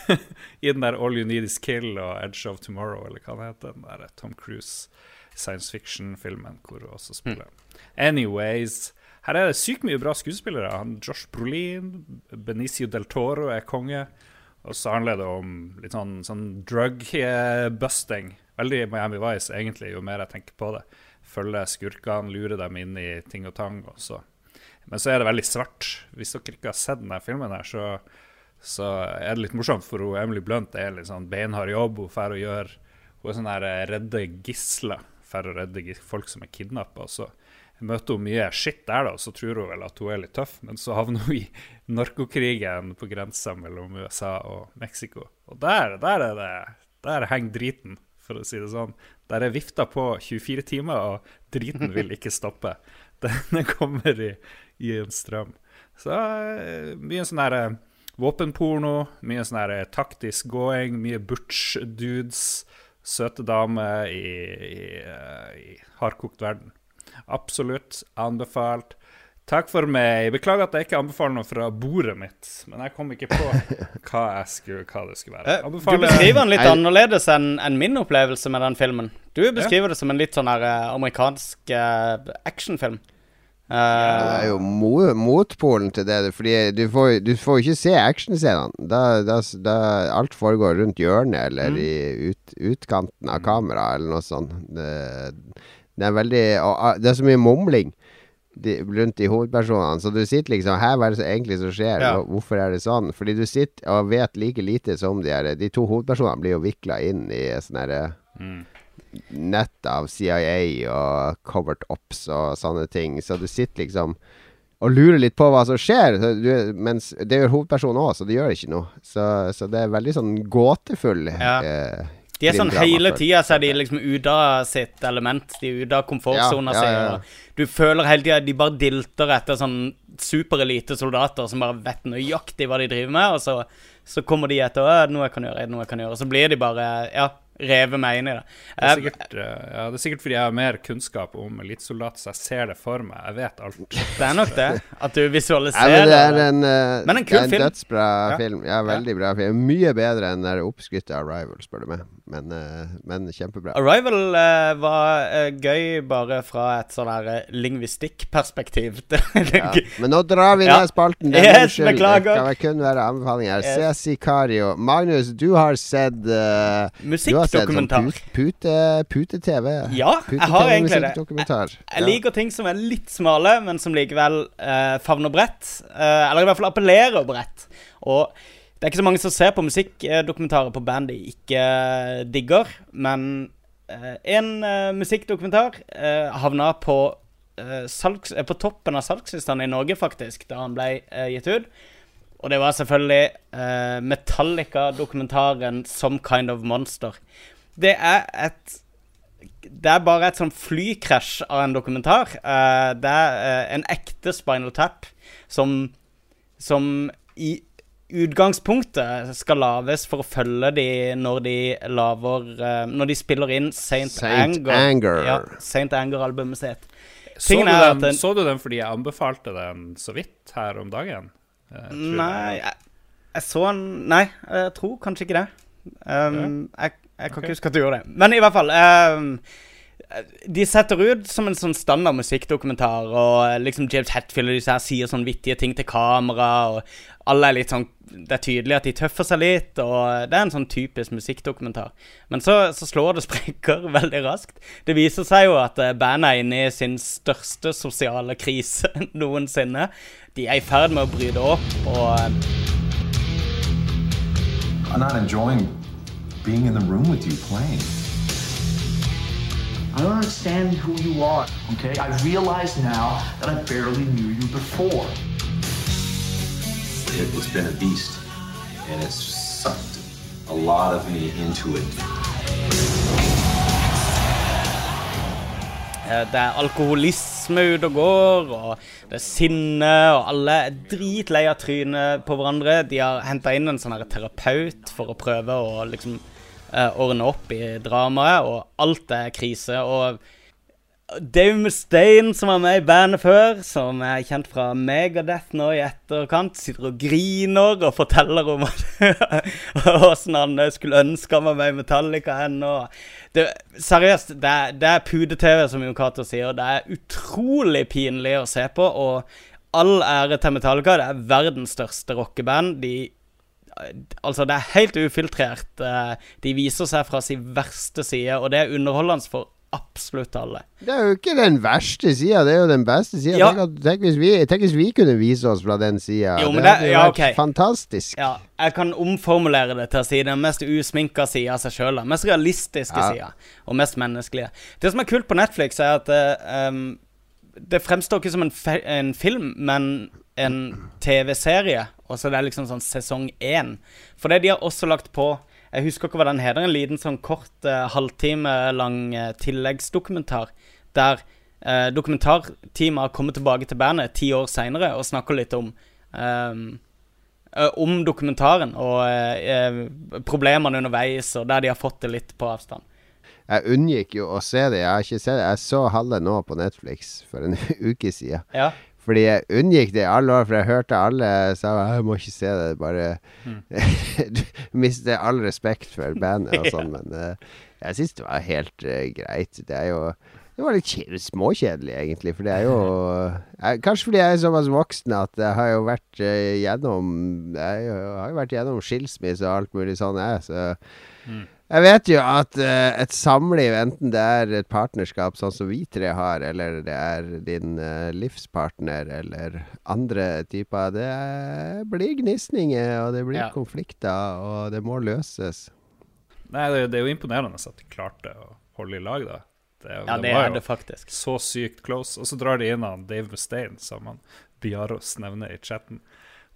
i den der All You Need Is Kill og Edge of Tomorrow, eller hva det heter. Den der Tom Cruise science fiction-filmen hvor hun også spiller. Anyways. Her er det sykt mye bra skuespillere. Han Josh Brolin, Benicio del Toro er konge. Og så handler det om litt sånn, sånn drug-busting. Veldig Miami Vice, egentlig, jo mer jeg tenker på det. Følge skurkene, lure dem inn i ting og tang. Og så. Men så er det veldig svart. Hvis dere ikke har sett denne filmen, her, så, så er det litt morsomt, for hun, Emily Blunt er litt sånn beinhard jobb. Hun får å gjøre Hun er sånn her eh, redde gisler. For å redde folk som er kidnappa. Møter hun mye skitt der, da, så tror hun vel at hun er litt tøff. Men så havner hun i narkokrigen på grensa mellom USA og Mexico. Og der, der er det Der henger driten, for å si det sånn. Der er vifta på 24 timer, og driten vil ikke stoppe. Den kommer i, i en strøm. Så eh, mye sånn her eh, våpenporno, mye sånn her eh, taktisk gåing, mye butch dudes, søte damer i, i, i hardkokt verden. Absolutt anbefalt. Takk for meg. Beklager at jeg ikke anbefaler noe fra bordet mitt, men jeg kom ikke på hva, jeg skulle, hva det skulle være. Anbefaler... Du beskriver den litt annerledes enn en min opplevelse med den filmen. Du beskriver det som en litt sånn her eh, amerikansk eh, actionfilm. Eh, Det er jo mot, motpolen til det. Fordi du får, du får jo ikke se actionscenene. Da, da, da alt foregår rundt hjørnet eller Mm. i ut, utkanten av kameraet eller noe sånt. Det, det er veldig Det er så mye mumling rundt de hovedpersonene. Så du sitter liksom Her, hva er det som egentlig som skjer? Ja. Hvorfor er det sånn? Fordi du sitter og vet like lite som de her De to hovedpersonene blir jo vikla inn i sånn herre nett av CIA og covert ops og sånne ting. Så du sitter liksom og lurer litt på hva som skjer. Så du, mens det gjør hovedpersonen òg, så det gjør ikke noe. Så, så det er veldig sånn gåtefull Ja. eh, De er sånn hele tida så er de liksom ute av sitt element. De er ute av komfortsona Ja, ja, ja, og Du føler hele tida de bare dilter etter sånn superelitesoldater som bare vet nøyaktig hva de driver med, og så, så kommer de etter «Å, 'Noe jeg kan gjøre, noe jeg kan gjøre', og så blir de bare ja, revet meg inn i det. Det er, Eh, sikkert, eh, ja, det er sikkert fordi jeg har mer kunnskap om elitesoldat, så jeg ser det for meg. Jeg vet alt. Det er nok det. At du visualiserer men det er en, uh, Men en det er en film. dødsbra Ja. film. Ja, veldig bra film. Mye bedre enn den oppskrytte Arrival, spør du meg. Men, uh, men kjempebra. Arrival uh, var gøy bare fra et sånn her lingvistikkperspektiv. Ja. Men nå drar vi ned spalten. Det er Yes, skyld. Det kan kun være anbefalinger. Yes. Se Sicario. Magnus, du har sett uh, Musikkdokumentar. Sånn pute- Pute, pute Ja, jeg har egentlig det. Jeg, Jeg liker ting som er litt smale, men som likevel eh, favner bredt. Eh, eller i hvert fall appellerer bredt. Og det er ikke så mange som ser på musikkdokumentarer på band de ikke digger. Men eh, en eh, musikkdokumentar eh, havna på, eh, salgs, på toppen av salgslistene i Norge, faktisk, da han ble gitt ut. Og det var selvfølgelig uh, Metallica-dokumentaren 'Some Kind of Monster'. Det er et Det er bare et sånn flykrasj av en dokumentar. Uh, det er uh, en ekte Spinal Tap som Som i utgangspunktet skal lages for å følge de når de laver uh, Når de spiller inn Saint, Saint Anger. Anger. Ja, Saint Anger-albumet sitt. Så du, den, at den- så du den fordi jeg anbefalte den så vidt her om dagen? Eh. Nei, jeg, jeg så han Nei, jeg tror kanskje ikke det. Um, jeg, jeg kan okay. ikke huske at du gjorde det. Men i hvert fall um, De setter ut som en sånn standard musikkdokumentar, og eh, liksom James Hetfield og disse her sier sånn vittige ting til kamera, og alle er litt sånn Det er tydelig at de tøffer seg litt, og det er en sånn typisk musikkdokumentar. Men så, så slår det sprekker veldig raskt. Det viser seg jo at eh, bandet er inne i sin største sosiale krise noensinne. De er i ferd med å bryte opp, og I'm not enjoying being in the room with you playing. I don't understand who you are, okay? I realize now that I barely knew you before. It, it's been a beast, and it's sucked a lot of me into it. Eh, Det er alkoholisme ute og går, og det er sinne, og alle er dritlei av trynet på hverandre. De har henta inn en sånn her terapeut for å prøve å liksom uh, ordne opp i dramaet, og alt er krise. Og Dave Mustaine, som var med i bandet før, som er kjent fra Megadeth nå i etterkant, sitter og griner og forteller om åssen han skulle ønske han var med i Metallica ennå. Det, seriøst, det det er pude-TV, som Jon Cato sier. Det er utrolig pinlig å se på, og all ære til Metallica. Det er verdens største rockeband. De Altså, det er helt ufiltrert. Eh, De viser seg fra sin verste side, og det er underholdende for absolutt alle. Det er jo ikke den verste sida, det er jo den beste sida. Ja. Tenk, tenk, hvis vi- tenk hvis vi kunne vise oss fra den sida. Det hadde ja, vært okay. fantastisk. Ja, jeg kan omformulere det til å si den mest usminka sida av seg sjøl. Mest realistiske Ja. sida, og mest menneskelige. Det som er kult på Netflix, er at uh, um, det fremstår ikke som en, en film, men en TV-serie. Og så det er liksom sånn sesong én. For det de har også lagt på Jeg husker ikke hva den heter. En liten sånn kort eh, halvtime lang eh, tilleggsdokumentar. Der eh, dokumentarteamet har kommet tilbake til bandet ti år seinere og snakker litt om ehm, eh, om dokumentaren og eh, eh, problemene underveis, og der de har fått det litt på avstand. Jeg unngikk jo å se det. Jeg har ikke sett det. Jeg så halve nå på Netflix for en uke siden. Ja. Fordi jeg unngikk det i alle år, for jeg hørte alle sa jeg må ikke se det. Bare Mm. Du mister all respekt for bandet og sånn. Men uh, jeg syns det var helt uh, greit. Det er jo det var litt kje- småkjedelig, egentlig. For det er jo jeg, Kanskje fordi jeg er såpass voksen at jeg har jo vært uh, gjennom Jeg har jo vært gjennom skilsmisse og alt mulig sånn, jeg. Så Mm. Jeg vet jo at uh, et samliv, enten det er et partnerskap sånn som vi tre har, eller det er din uh, livspartner, eller andre typer, det er, blir gnisninger, og det blir Ja. konflikter, og det må løses. Nei, det, det er jo imponerende at de klarte å holde i lag, da. Det, Ja, det var er det faktisk. Så sykt close. Og så drar de inn han Dave Mustaine, som han Biaros nevner i chatten,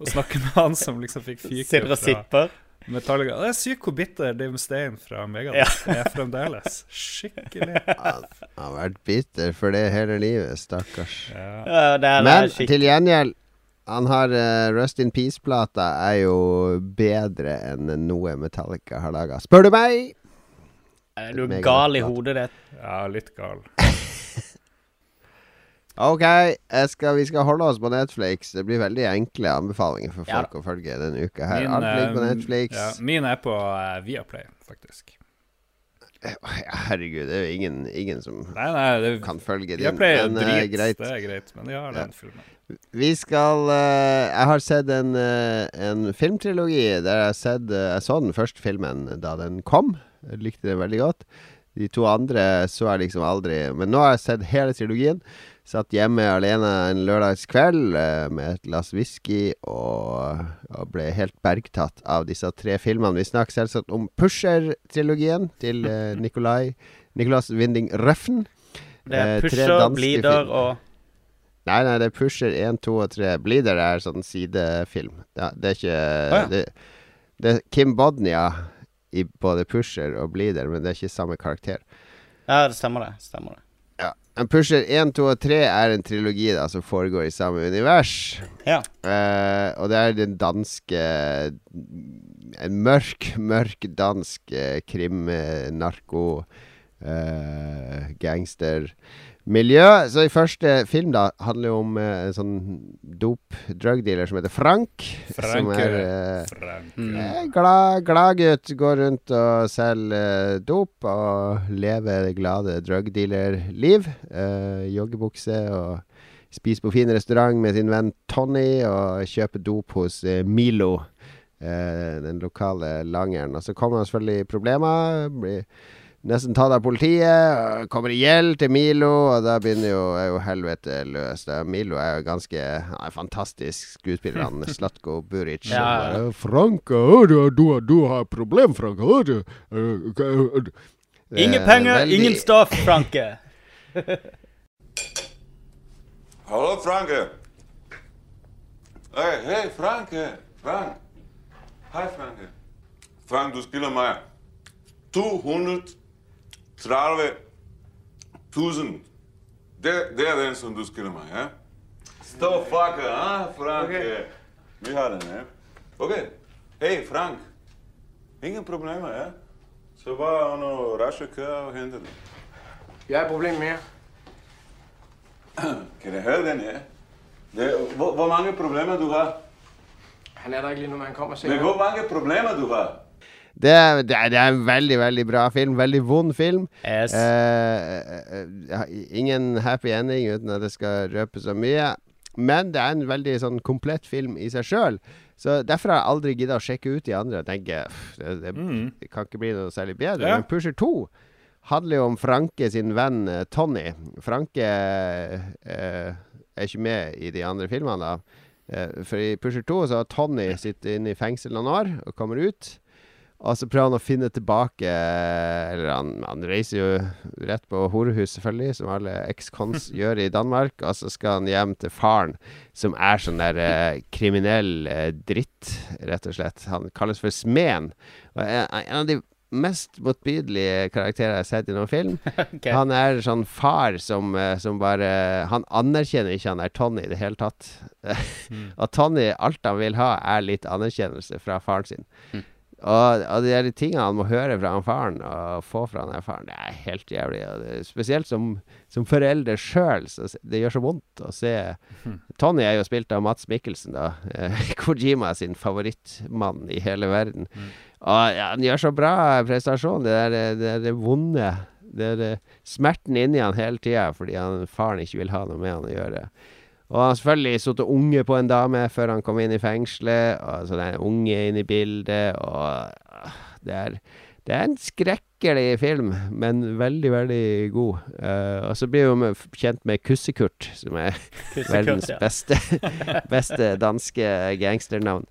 og snakker med han som liksom fikk fyke Sitter og sipper. Metallica. Det er sykt hvor bitter Dave Mustaine fra Megadeth er fremdeles. Skikkelig. Han har vært bitter for det hele livet, stakkars. Ja, Men til gjengjeld han har uh, Rust in Peace-plata er jo bedre enn noe Metallica har laga. Spør du meg! Er du gal i hodet ditt? Ja, litt gal. Ok, skal, vi skal holde oss på Netflix. Det blir veldig enkle anbefalinger for Ja folk å følge denne uka her. Min, Alt ligger på eh, Netflix. Ja, min er på uh, Viaplay, faktisk. Herregud, det er jo ingen, ingen som Nei, nei, det, kan følge din. Viaplay er men, uh, greit. det er greit, men de har den filmen. Vi skal uh, Jeg har sett en, eh, en filmtrilogi der jeg sett eh, Jeg så den første filmen da den kom. Jeg likte den veldig godt. De to andre så jeg liksom aldri. Men nå har jeg sett hele trilogien. Satt hjemme alene en lørdagskveld eh, med et glass whisky og, og ble helt bergtatt av disse tre filmene. Vi snakker selvsagt om Pusher-trilogien til eh, Nikolai Nicolas Winding Røffen. Det er Eh, Pusher, danske Bleeder og Nei, nei, det er Pusher 1, 2 og 3. Bleeder er sånn sidefilm. Ja, det er ikke ja. det, det er Kim Bodnia i både Pusher og Bleeder, men det er ikke samme karakter. Ja, det stemmer det. Stemmer det. En Pusher 1, 2 og 3 er en trilogi da som foregår i samme univers. Ja. Uh, og det er den danske En mørk, mørk dansk eh, krim, eh, narko eh, gangstermiljø. Så i første film da handler jo om eh, en sånn dop drugdealer som heter Frank. som er eh, Frank, eh, glad, glad gutt. Går rundt og selger eh, dop og lever det glade drugdealer-liv. Eh, joggebukse og spiser på fin restaurant med sin venn Tony og kjøper dop hos eh, Milo. Eh, den lokale langeren. Og så kommer han selvfølgelig i problemer. Blir nesten tatt av politiet. Kommer i gjeld til Milo, og da begynner jo, er jo helvete løs. Da. Milo er jo ganske er fantastisk skuespiller, han Slatko Buric. Ja. bare, Frank, du, du, du har problem, Frank. Hør du. Hva- eh, Ingen penger, veldig- ingen stoff, Franke. Hallo, Franke. Hei, hei, Franke. Frank. Hei, Franke. Frank, du skylder meg 230 000. Det, det er den som du skylder meg, ja? Stå fucker, Frank. Okay. Vi har den, ja? Ok. Hei, Frank. Ingen problemer, ja? Så bare noe rasje køer og hente den. Jeg har problemer med. Kan jeg høre den, ja? Det, hvor, hvor mange problemer du har? Han er der ikke lige nu, men han kommer Men hvor mange problemer du har? Det det, er, det er en veldig, veldig bra film. Veldig vond film. Yes. Eh, eh, eh, ingen happy ending uten at det skal røpe så mye. Men det er en veldig sånn komplett film i seg sjøl. Så derfor har jeg aldri gidda å sjekke ut de andre og tenke "Pff, det, det, Mm. det kan ikke bli noe særlig bedre. Ja. Men Pusher 2 handler jo om Franke sin venn eh, Tony. Franke eh, er ikke med i de andre filmene. da Eh, For i Pusher 2 så har Tony sittet inne i fengsel noen år og kommer ut. Og så prøver han å finne tilbake Eller han, han reiser jo rett på horehus, selvfølgelig, som alle ex-cons gjør i Danmark. Og så skal han hjem til faren, som er sånn der eh, kriminell eh, dritt, rett og slett. Han kalles for Smeden. Og er en av de mest motbydelige karakterer jeg har sett i noen film. okay. Han er sånn far som, eh, som bare Han anerkjenner ikke han er Tony i det hele tatt. Og Tony, alt han vil ha, er litt anerkjennelse fra faren sin. Og, og de der tingene han må høre fra han faren, og få fra han faren, det er helt jævlig. Det, spesielt som, som forelder sjøl, det gjør så vondt å se. Tony er jo spilt av Mats Mikkelsen, da. Eh, Kojima sin favorittmann i hele verden. Og ja, han gjør så bra prestasjon. Det er det, det, det vonde. Det er smerten inni han hele tida fordi han, faren ikke vil ha noe med han å gjøre. Og han har selvfølgelig sittet unge på en dame før han kom inn i fengselet. Og så det er en unge inne i bildet. Og det er, det er en skrekkelig film, men veldig, veldig god. Uh, og så blir vi kjent med Kussekurt, som er Kussekurt, verdens beste, beste danske gangsternavn.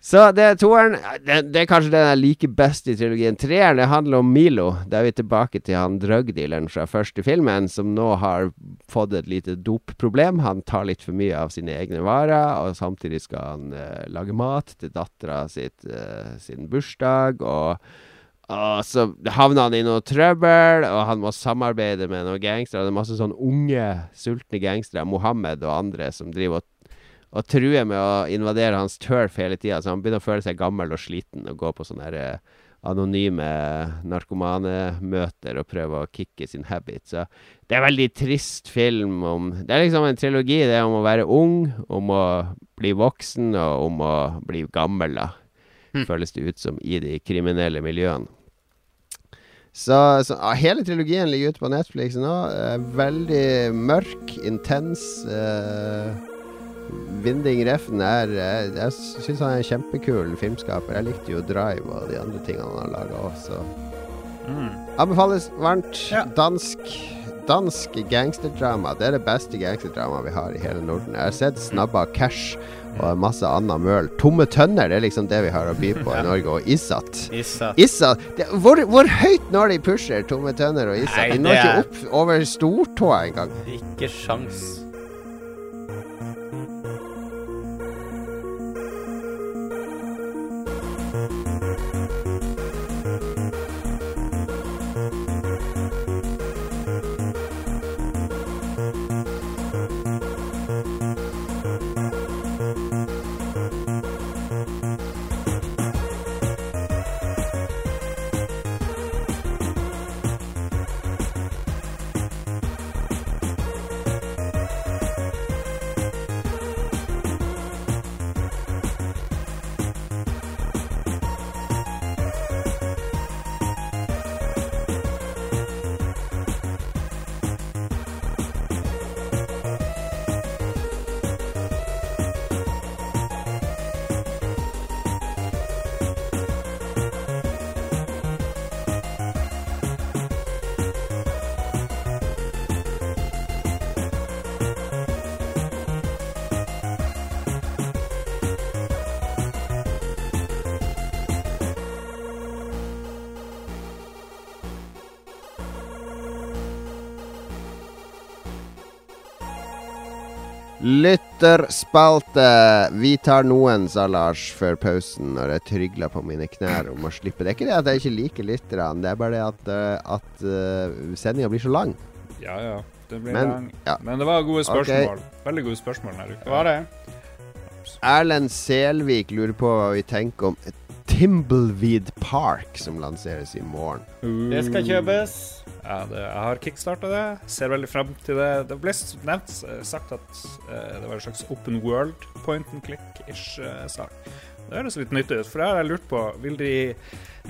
Så det er toeren. Det, det er kanskje den jeg liker best i trilogien. Treeren det handler om Milo. Da er vi tilbake til han drugdealeren fra første filmen, som nå har fått et lite dopproblem. Han tar litt for mye av sine egne varer, og samtidig skal han uh, lage mat til dattera eh, sin bursdag. og og så havner han i noe trøbbel, og han må samarbeide med noen gangstere. Det er masse sånn unge, sultne gangstere, Mohammed og andre, som driver og, og truer med å invadere hans turf hele tida. Så han begynner å føle seg gammel og sliten og gå på sånne her, eh, anonyme narkomanemøter og prøve å kicke sin habit. Så det er en veldig trist film om Det er liksom en trilogi. Det er om å være ung, om å bli voksen, og om å bli gammel, da. Føles det ut som i de kriminelle miljøene. Så, så hele trilogien ligger ute på Netflix nå. Eh, veldig mørk, intens. Eh, Vinding Refn er eh, Jeg syns han er en kjempekul filmskaper. Jeg likte jo Drive og de andre tingene han har laga òg, så Anbefales varmt. Dansk Dansk gangsterdrama. Det er det beste gangsterdramaet vi har i hele Norden. Jeg har sett Snabba Cash og masse anna møl. Tomme tønner det er liksom det vi har å by på i Norge. Og Isat. Isat. Isat. Det, hvor, hvor høyt når de pusher Tomme tønner og Isat? Nei, De når ikke opp over stortåa engang. Ikke sjans. Bye. Lytterspalte. Vi tar noen, sa Lars før pausen, når jeg trygla på mine knær om å slippe. Det er ikke det at jeg ikke liker lytterne, det er bare det at, uh, at uh, sendinga blir så lang. Ja, ja. Det blir Men- lang. ja. Men det var gode spørsmål. spørsmål. Veldig gode spørsmål denne uka. Var det. Erlend Selvik lurer på hva vi tenker om Timbleweed Park, som lanseres i morgen. Det skal kjøpes. Ja, det, jeg har kickstarta det. Ser veldig frem til det. Det ble nevnt sagt at eh, det var en slags open world point and click-ish eh, sak. Det høres litt nyttig ut, for det har jeg lurt på. Vil de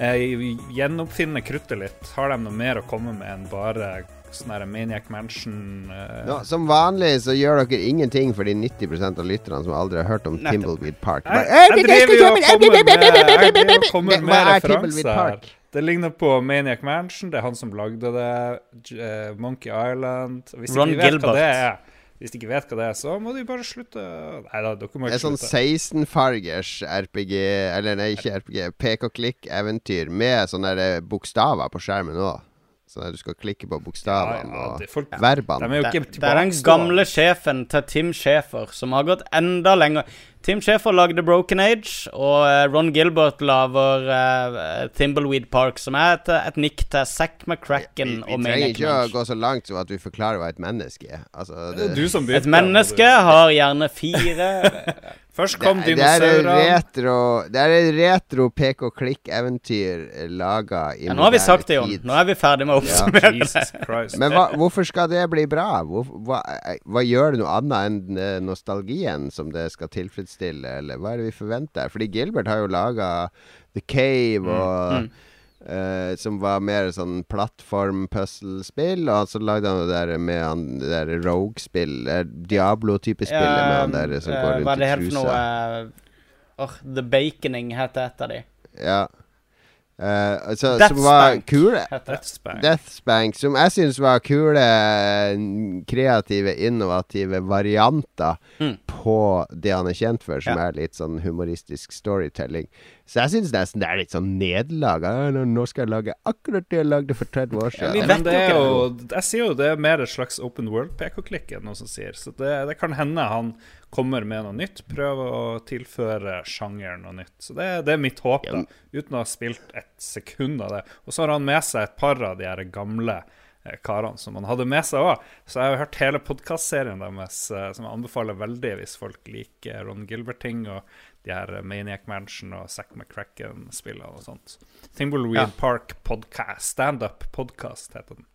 eh, gjenoppfinne kruttet litt? Har de noe mer å komme med enn bare sånn her Maniac Mansion? eh, Nå, som vanlig så gjør dere ingenting for de 90% av lytterne som aldri har hørt om Nettopp. Timbleweed Park. Jeg, Bare, «Eh, jeg jeg driver jo og kommer med, med, med Timbleweed referanser? Det ligner på Maniac Mansion. Det er han som lagde det. Eh, Monkey Island. Hvis Ron ikke vet Gilbert. hva det er, hvis de ikke vet hva det er, så må de bare slutte. Nei da, dere må Det er en sånn 16-fargers RPG Eller nei, ikke RPG. Pek-og-klikk-eventyr med sånne bokstaver på skjermen òg. Sånn at du skal klikke på bokstavene Ja, ja, det- folk- og verbene. De er Det, det er den gamle sjefen til Tim Schafer som har gått enda lenger. Tim Schafer lagde Broken Age, og eh, Ron Gilbert lager uh, Thimbleweed Park, som er et, et nikk til Zack McCracken Vi og trenger ikke å gå så langt som at vi forklarer hva et menneske er. Altså, det, Du som Et menneske har gjerne fire Først kom det, det er et dinosaurene. retro Det er et retro pek-og-klikk-eventyr laga i ja, Nå har vi sagt det, Jon. Nå er vi ferdig med å oppsummere Ja. det. Men hva, hvorfor skal det bli bra? Hvor, hva, hva gjør det noe annet enn eh, nostalgien som det skal tilfredsstille, eller hva er det vi forventer? Fordi Gilbert har jo laga The Cave, og, Mm. Eh, som var mer sånn plattform-puzzle-spill. og så lagde han det der med han det der Rogue-spill, Diablo-type spill med han der som uh, går Hva er det helt for noe uh, eh, The Baconing heter et av de. Ja. Eh, så, Death som var Spank kule. Deathspank. Deathspank, som jeg syns var kule, kreative, innovative varianter Mm. på det han er kjent for, som Ja. er litt sånn humoristisk storytelling. Så jeg syns nesten det er litt sånn nederlag. Nå- skal jeg lage akkurat det jeg lagde for 30 år Ja, siden. men det er jo, jeg sier jo det er mer et slags open world PK-klikk enn noen som sier. Så det, det kan hende han kommer med noe nytt, prøver å tilføre sjangeren noe nytt. Så det, det er mitt håp, da, uten å ha spilt et sekund av det. Og så har han med seg et par av de her gamle eh, karene som han hadde med seg òg. Så jeg har hørt hele podkastserien deres, eh, som jeg anbefaler veldig hvis folk liker Ron Gilbert-ting og de her Maniac Mansion og Zack McCracken-spillene og sånt. Thimbleweed Ja. Park Podcast. Standup Podcast heter den.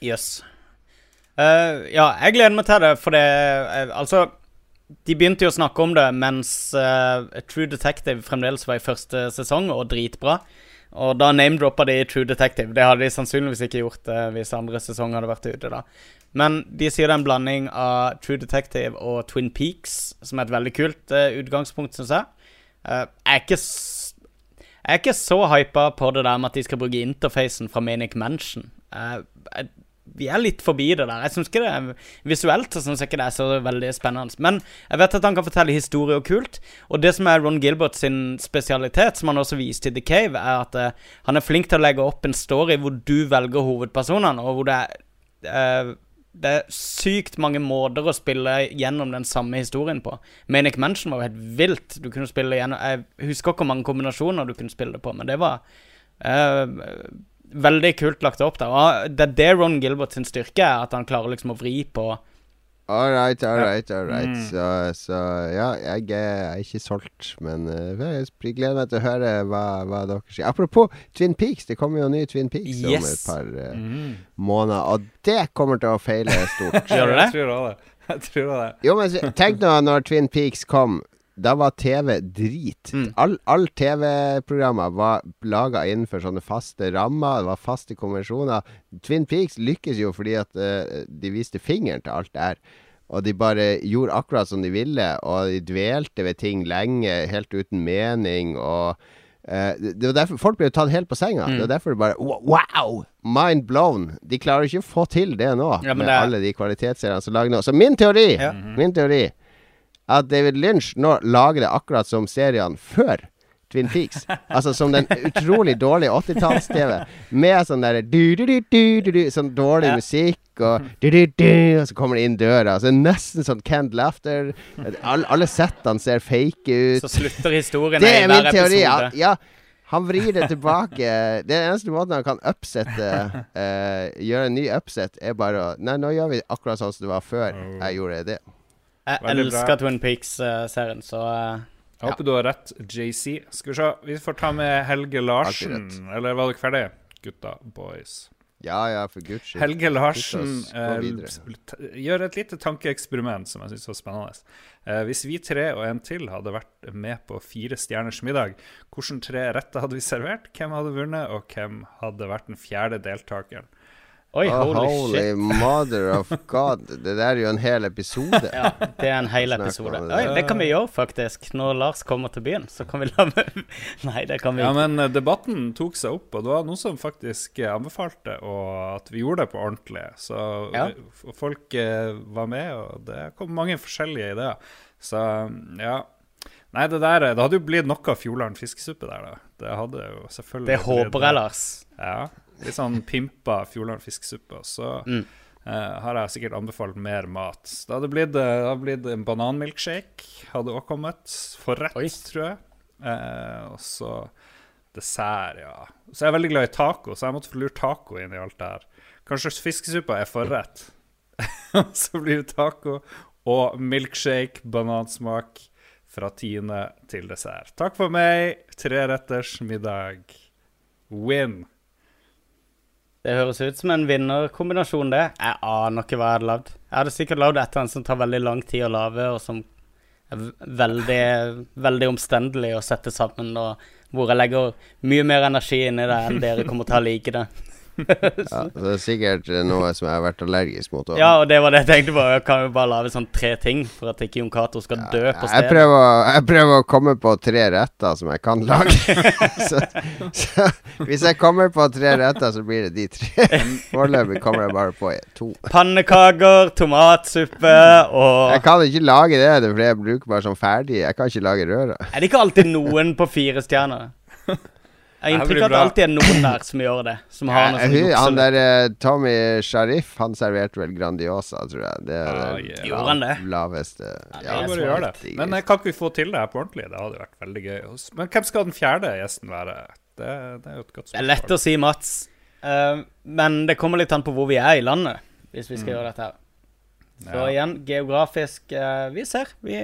Jøss. Eh, ja, jeg gleder meg til det, for det uh, Altså, de begynte jo å snakke om det mens uh, True Detective fremdeles var i første sesong, og dritbra. Og da name-droppa de True Detective. Det hadde de sannsynligvis ikke gjort uh, hvis andre sesong hadde vært ute, da. Men de sier det er en blanding av True Detective og Twin Peaks, som er et veldig kult uh, utgangspunkt, syns jeg. Jeg er ikke jeg er ikke så hypa på det der med at de skal bruke interfacen fra Manic Mansion. Uh, jeg, vi er litt forbi det der. Jeg synes ikke det er Visuelt så synes jeg ikke det er så veldig spennende. Men jeg vet at han kan fortelle historie og kult. Og det som er Ron Gilbert sin spesialitet, som han også viste i The Cave, er at uh, han er flink til å legge opp en story hvor du velger hovedpersonene, og hvor det er uh, det er sykt mange måter å spille gjennom den samme historien på. Manic Mansion var jo helt vilt. Du kunne spille gjennom Jeg husker ikke hvor mange kombinasjoner du kunne spille det på, men det var eh, veldig kult lagt opp der. Og det er det Ron Gilbert sin styrke er, at han klarer liksom å vri på All right, all right, all right. Mm. Så, så ja, jeg er ikke solgt, men eh, jeg gleder meg til å høre hva, hva dere sier. Apropos Twin Peaks, det kommer jo ny Twin Peaks om et par uh, Mm. måneder, og det kommer til å feile stort. Gjør det? Jeg tror det. Jeg tror det. Jo, men tenk nå når Twin Peaks kom. Da var TV drit. Mm. All, all TV-programmer var laga innenfor sånne faste rammer. Det var faste konvensjoner. Twin Peaks lykkes jo fordi at uh, de viste fingeren til alt det her. Og de bare gjorde akkurat som de ville, og de dvelte ved ting lenge, helt uten mening. Og uh, det det var derfor Folk ble jo tatt helt på senga. Mm. Det var derfor det bare Wow! Mind blown! De klarer ikke å få til det nå, Ja, med det er- alle de kvalitetsseriene som lager nå. Så min teori Ja. Min teori at David Lynch nå lager det akkurat som seriene før Twin Peaks. Altså som den utrolig dårlige 80-talls-TV. Med sånn derre Sånn dårlig Ja. musikk og du-du-du, Og så kommer det inn døra. Så det er nesten sånn canned laughter. Alle, alle settene ser fake ut. Så slutter historien Det i er min teori. episode. Ja, ja. Han vrir det tilbake. Det er eneste måten han kan upsette uh, Gjøre en ny upset, er bare å Nei, nå gjør vi akkurat sånn som det var før jeg gjorde det. Jeg Veldig bra. elsker Twin Peaks-serien, så eh, Jeg håper du har rett, JC. Skal vi se, vi får ta med Helge Larsen. Eller var dere ferdige, gutta? Boys. Ja, ja, for guds skyld. Helge Larsen t- gjør et lite tankeeksperiment som jeg syns var spennende. Uh, hvis vi tre og en til hadde vært med på Fire stjerners middag, hvilke tre retter hadde vi servert? Hvem hadde vunnet, og hvem hadde vært den fjerde deltakeren? Oi, Oh, holy, holy shit. mother of god. Det der er jo en hel episode. Ja, det er en hel episode. Oi, det kan vi gjøre, faktisk. Når Lars kommer til byen, så kan vi la Nei, det kan vi Ja, men eh, debatten tok seg opp, og det var noen som faktisk eh, anbefalte og at vi gjorde det på ordentlig. Så Ja. eh, folk var med, og det kom mange forskjellige ideer. Så ja. Nei, det der Det hadde jo blitt noe Fjordland fiskesuppe der, da. Det hadde jo selvfølgelig Det håper jeg, Lars. Ja. Litt sånn pimpa Fjordland fiskesuppe. Så Mm. uh, har jeg sikkert anbefalt mer mat. Det hadde blitt, eh, det hadde blitt en bananmilkshake. Hadde også kommet. Forrett, tror jeg. Uh, og så dessert, ja. Så jeg er veldig glad i taco, så jeg måtte få lurt taco inn i alt det her. Kanskje fiskesuppa er forrett. så blir det taco og milkshake, banansmak, fra tiende til dessert. Takk for meg. Treretters middag. Win. Det høres ut som en vinnerkombinasjon, det. Jeg aner ikke hva jeg hadde lagd. Jeg hadde sikkert lagd et eller som tar veldig lang tid å lage, og som er veldig, veldig omstendelig å sette sammen, og hvor jeg legger mye mer energi inn i det enn dere kommer til å like det. Ja, så det er sikkert eh, noe som jeg har vært allergisk mot. også. Ja, og det var det jeg tenkte på. Jeg kan jo bare lage sånn tre ting for at ikke Jon Cato skal dø på Jeg stedet. prøver, jeg prøver å komme på tre retter som jeg kan lage. så, så hvis jeg kommer på tre retter, så blir det de tre. Foreløpig kommer jeg bare på to. Pannekaker, tomatsuppe og Jeg kan ikke lage det, det er jeg bruker bare sånn ferdig. Jeg kan ikke lage røra. Er det ikke alltid noen på fire stjerner? Jeg har inntrykk av at det alltid er noen der som gjør det. Som har noe sånn han der eh, Tommy Sharif, han serverte vel Grandiosa, tror jeg. Det er Ah, yeah. Gjorde han det? laveste Ja, bare gjør det. Men eh, kan ikke vi få til det her på ordentlig? Det hadde vært veldig gøy. Men hvem skal den fjerde gjesten være? Det, det er jo et godt Det er lett å si Mats, Uh, men det kommer litt an på hvor vi er i landet, hvis vi skal Mm. gjøre dette her. Så Ja. igjen, geografisk uh, Vi ser. Vi,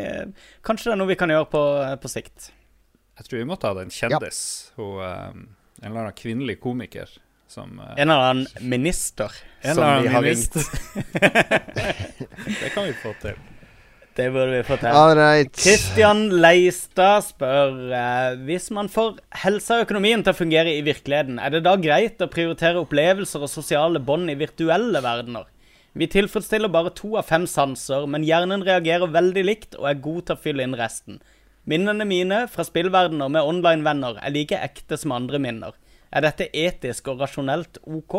kanskje det er noe vi kan gjøre på, på sikt. Jeg tror vi måtte ha den kjendis. Hun, eh, en eller annen kvinnelig komiker som eh, En eller annen minister En som eller annen vi har minister. ringt. det kan vi få til. Det burde vi få til. All right. Christian Leistad spør eh, Hvis man får helsa og økonomien til å fungere i virkeligheten, er det da greit å prioritere opplevelser og sosiale bånd i virtuelle verdener? Vi tilfredsstiller bare to av fem sanser, men hjernen reagerer veldig likt og er god til å fylle inn resten. Minnene mine fra spillverdener med online-venner er like ekte som andre minner. Er dette etisk og rasjonelt OK?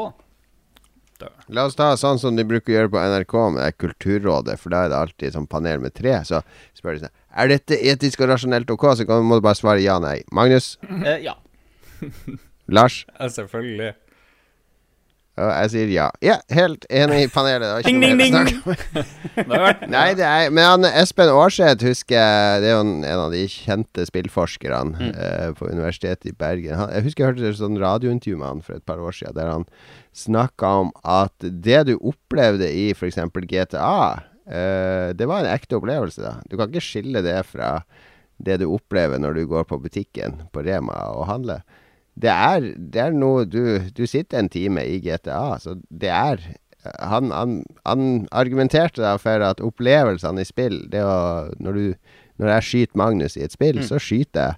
La oss ta sånn som de bruker å gjøre på NRK med Kulturrådet, for da er det alltid sånn panel med tre. Så spør de sånn Er dette etisk og rasjonelt ok? Så må du bare svare ja, nei. Magnus? Eh, ja. Lars? Ja, selvfølgelig. Og jeg sier ja. Ja, helt enig i panelet. Ding, ding, ding. Nei, det er Men han, Espen Aarseth husker jeg Det er jo en, en av de kjente spillforskerne Mm. uh, på Universitetet i Bergen. Han, jeg husker jeg hørte et sånn radiointervju med han for et par år siden, der han snakka om at det du opplevde i f.eks. GTA, uh, det var en ekte opplevelse. da Du kan ikke skille det fra det du opplever når du går på butikken på Rema og handler. Det er, det er noe du Du sitter en time i GTA, så det er Han, han, han argumenterte da for at opplevelsene i spill det å, når, du, når jeg skyter Magnus i et spill, Mm. så skyter jeg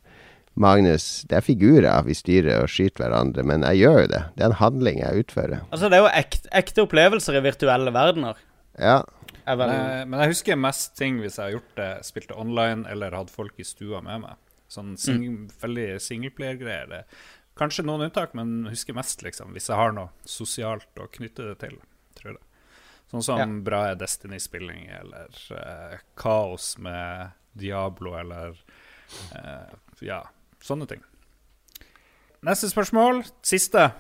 Magnus Det er figurer vi styrer og skyter hverandre, men jeg gjør jo det. Det er en handling jeg utfører. Altså, det er jo ekte, ekte opplevelser i virtuelle verdener. Ja. Jeg vel, Men, jeg- men jeg husker mest ting hvis jeg har gjort det, spilte online eller hadde folk i stua med meg. Sånn sing Mm. veldig singleplayer-greier. Kanskje noen unntak, men husker mest liksom hvis jeg har noe sosialt å knytte det til. Tror jeg. Sånn som Ja. bra Destiny-spilling eller eh, kaos med Diablo eller eh, ja, Sånne ting. Neste spørsmål. Siste.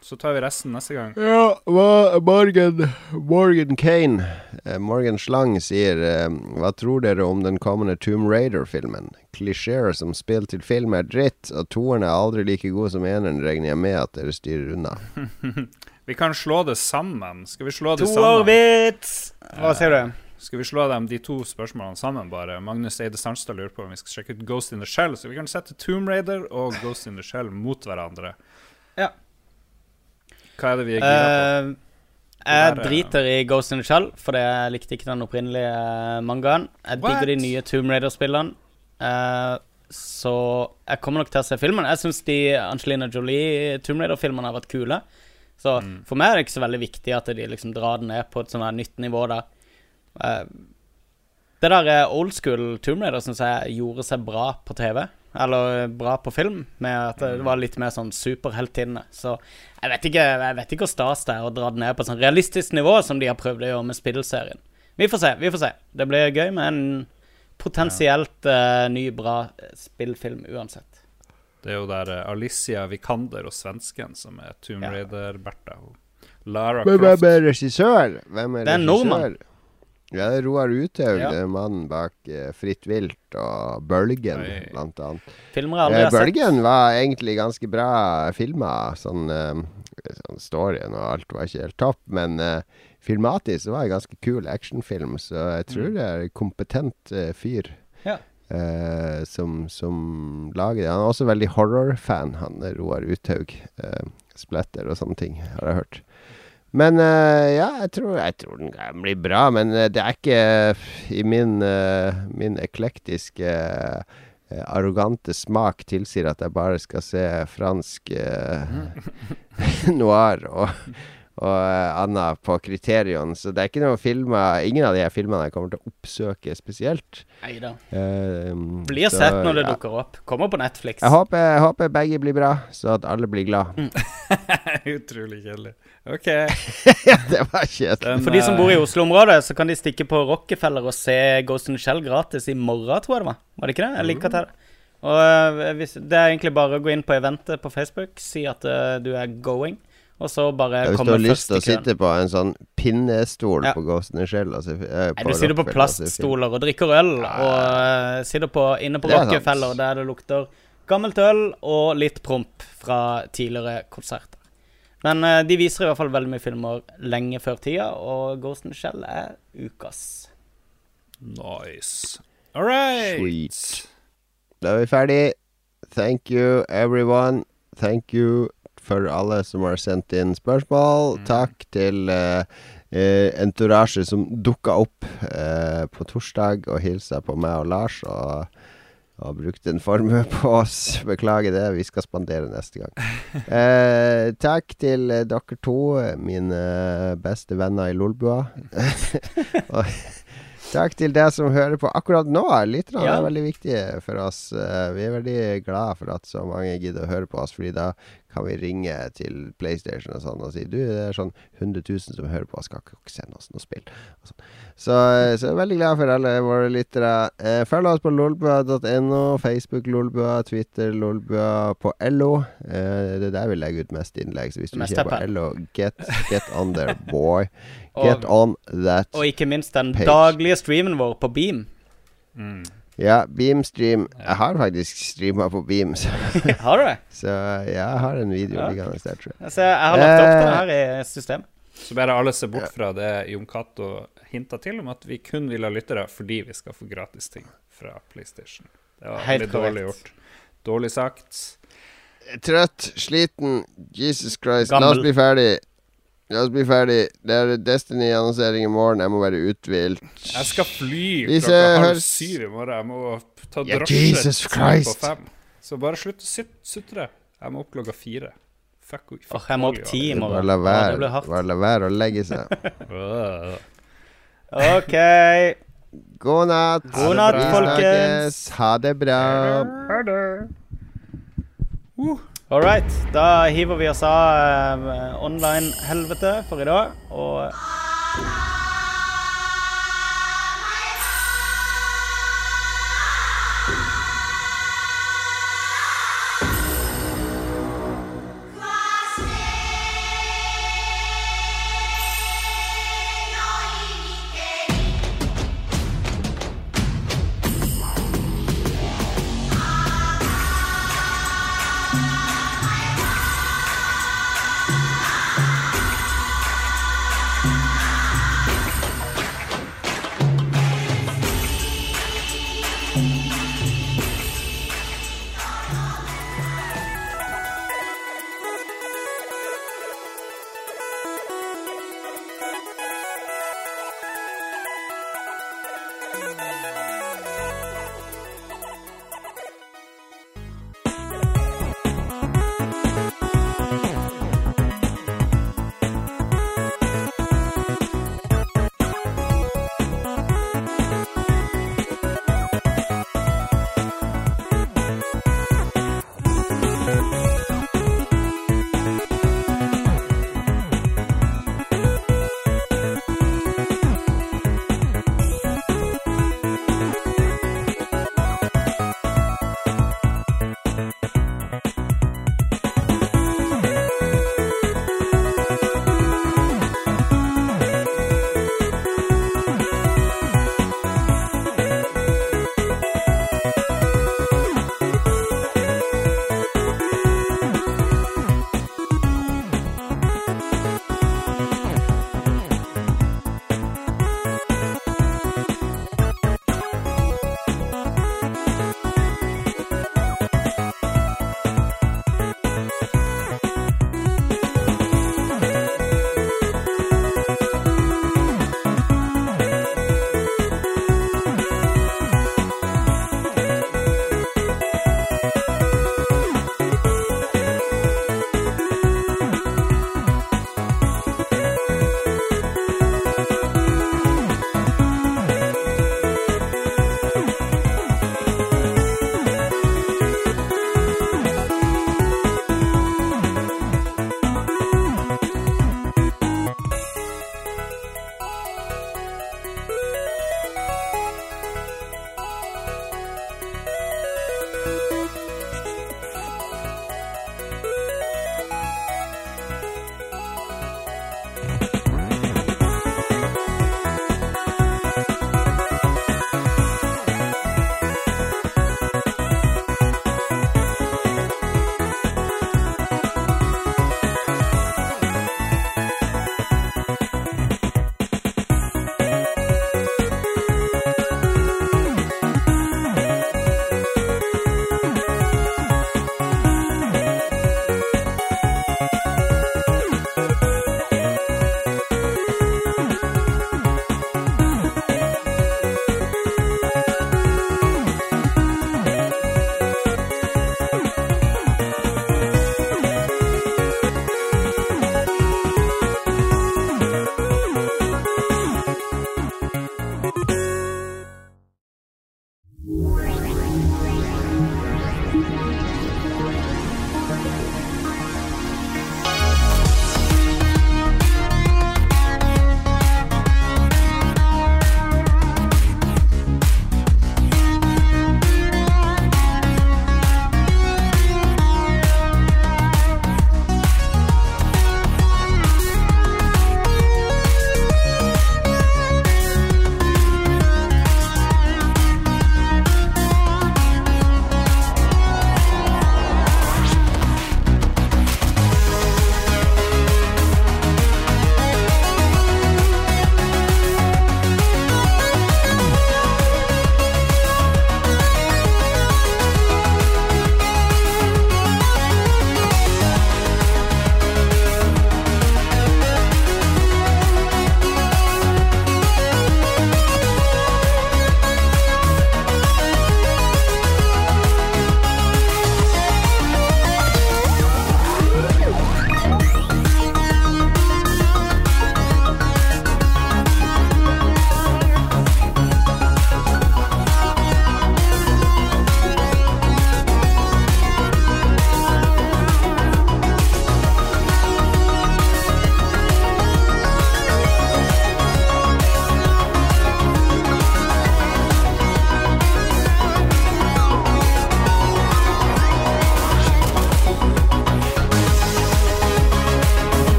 Så tar vi resten neste gang. Ja, hva Morgan Morgan Kane eh, Morgan Slang sier eh, Hva tror dere om den kommende Tomb Raider-filmen? Klisjeer som spill til film er dritt, og toeren er aldri like god som eneren, regner jeg med at dere styrer unna. Vi kan slå det sammen. Skal vi slå det sammen? årvits! Hva sier du? Skal vi slå dem de to spørsmålene sammen, bare? Magnus Eide Sandstad lurer på om vi skal sjekke ut Ghost in the Shell. Så vi kan sette Tomb Raider og Ghost in the Shell mot hverandre. Ja. Hva er det vi er gira på? Uh, jeg Der, driter i Ghost in the Shell, fordi jeg likte ikke den opprinnelige eh, mangaen. Jeg What? digger de nye Tomb Raider-spillene. Uh, så jeg kommer nok til å se filmen. Jeg syns de Angelina Jolie Tomb Raider-filmene har vært kule. Så Mm. for meg er det ikke så veldig viktig at de liksom drar den ned på et sånt her nytt nivå der. Uh, det der old school Tomb Raider syns jeg gjorde seg bra på TV. Eller eh, bra på film, med at det var litt mer sånn superheltinne. Så jeg vet ikke jeg vet ikke hvor stas det er å dra det ned på et sånn realistisk nivå som de har prøvd å gjøre med spillserien. Vi får se, vi får se. Det blir gøy med en potensielt uh, ny, bra eh, spillfilm uansett. Det er jo der Alicia Vikander og svensken som er Tomb Raider-Bertha. Lara Croft. hvem er regissør? Hvem er Det er en nordmann. Ja, det Roar Uthaug, Ja. er mannen bak eh, Fritt vilt og Bølgen, Oi. blant annet. Filmer jeg aldri Eh, har sett. Bølgen var egentlig ganske bra filma. Sånn, eh, sånn storyen og alt var ikke helt topp, men eh, filmatisk så var det en ganske kul actionfilm, så jeg tror Mm. det er en kompetent eh, fyr. Ja. Uh, som, som lager det. Han er også veldig horror-fan, han Roar Uthaug. Uh, splatter og sånne ting, har jeg hørt. Men eh, ja, jeg tror, jeg tror den kan bli bra. Men eh, det er ikke i min, eh, min eklektiske eh, arrogante smak tilsier at jeg bare skal se fransk eh, noir og, og eh, Anna på Kriterion. Så det er ikke noen filmer Ingen av de her filmene jeg kommer til å oppsøke spesielt. Neida. Uh, Blir så, sett når det ja. dukker opp. Kommer på Netflix. Jeg håper, jeg håper begge blir bra, så at alle blir glad. Utrolig kjedelig. OK. det var kjedelig. For de som bor i Oslo-området, så kan de stikke på Rockefeller og se Ghost in the Shell gratis i morgen, tror jeg det var. Var det ikke det? Jeg liker det. Og eh, hvis, Det er egentlig bare å gå inn på eventet på Facebook, si at uh, du er going, og så bare Ja, hvis du har lyst til å sitte på en sånn pinnestol Ja. på Ghost in Shell altså, eh, Nei, du sitter på altså, plaststoler og drikker øl, og uh, sitter på, inne på er. Rockefeller der det lukter gammelt øl og litt promp fra tidligere konserter. Men uh, de viser i hvert fall veldig mye filmer lenge før tida, og Ghost in Shell er ukas. Nice. All right. Sweet. Da er vi ferdig. Thank you, everyone. Thank you for alle som har sendt inn spørsmål. Takk til uh, entourage som dukka opp uh, på torsdag og hilsa på meg og Lars. Og, og brukte en formue på oss. Beklager det, vi skal spandere neste gang. Uh, takk til dere to, mine beste venner i Lolbua. Takk til deg som hører på akkurat nå. Lytterne Ja. er veldig viktige for oss. Vi er veldig glad for at så mange gidder å høre på oss, Fordi da kan vi ringe til PlayStation og sånn og si Du, det er sånn 100 000 som hører på, skal ikke sende oss noe spill? Og sånn. Så, så jeg er veldig glad for alle våre lyttere. Eh, følg oss på lolbua.no, Facebook Lolbua, Twitter Lolbua, på LO. Eh, det er der vi legger ut mest innlegg. Så hvis du ser ikke er på. LO, get, get on there, boy. Get on that. page. Og ikke minst den page. daglige streamen vår på Beam. Ja, Beamstream. Jeg har faktisk streama på Beam. Så, Har du det? så ja, jeg har en video Ja. liggende der, tror jeg. Altså, jeg har lagt opp den det her i systemet. Så bare alle ser bort fra det Jon Cato hinta til om at vi kun vil ha lyttere fordi vi skal få gratis ting fra PlayStation. Det var Helt veldig dårlig korrekt. Eh, gjort. Dårlig sagt. Trøtt, sliten. Jesus Christ. La oss bli ferdig. La oss bli ferdig. Det er Destiny-annonsering i morgen. Jeg må være uthvilt. Jeg skal fly Vi klokka halv syv i morgen. Jeg må ta Ja, drosje på fem. Så bare slutt å sutre. Jeg må opp klokka fire. Fuck, fuck oh, jeg må opp ti i morgen. Bare la være, ja, la være å legge seg. OK. God natt. God natt, folkens. Ha det bra. Ha det bra. All right. Da hiver vi oss av eh, online-helvete for i dag. Og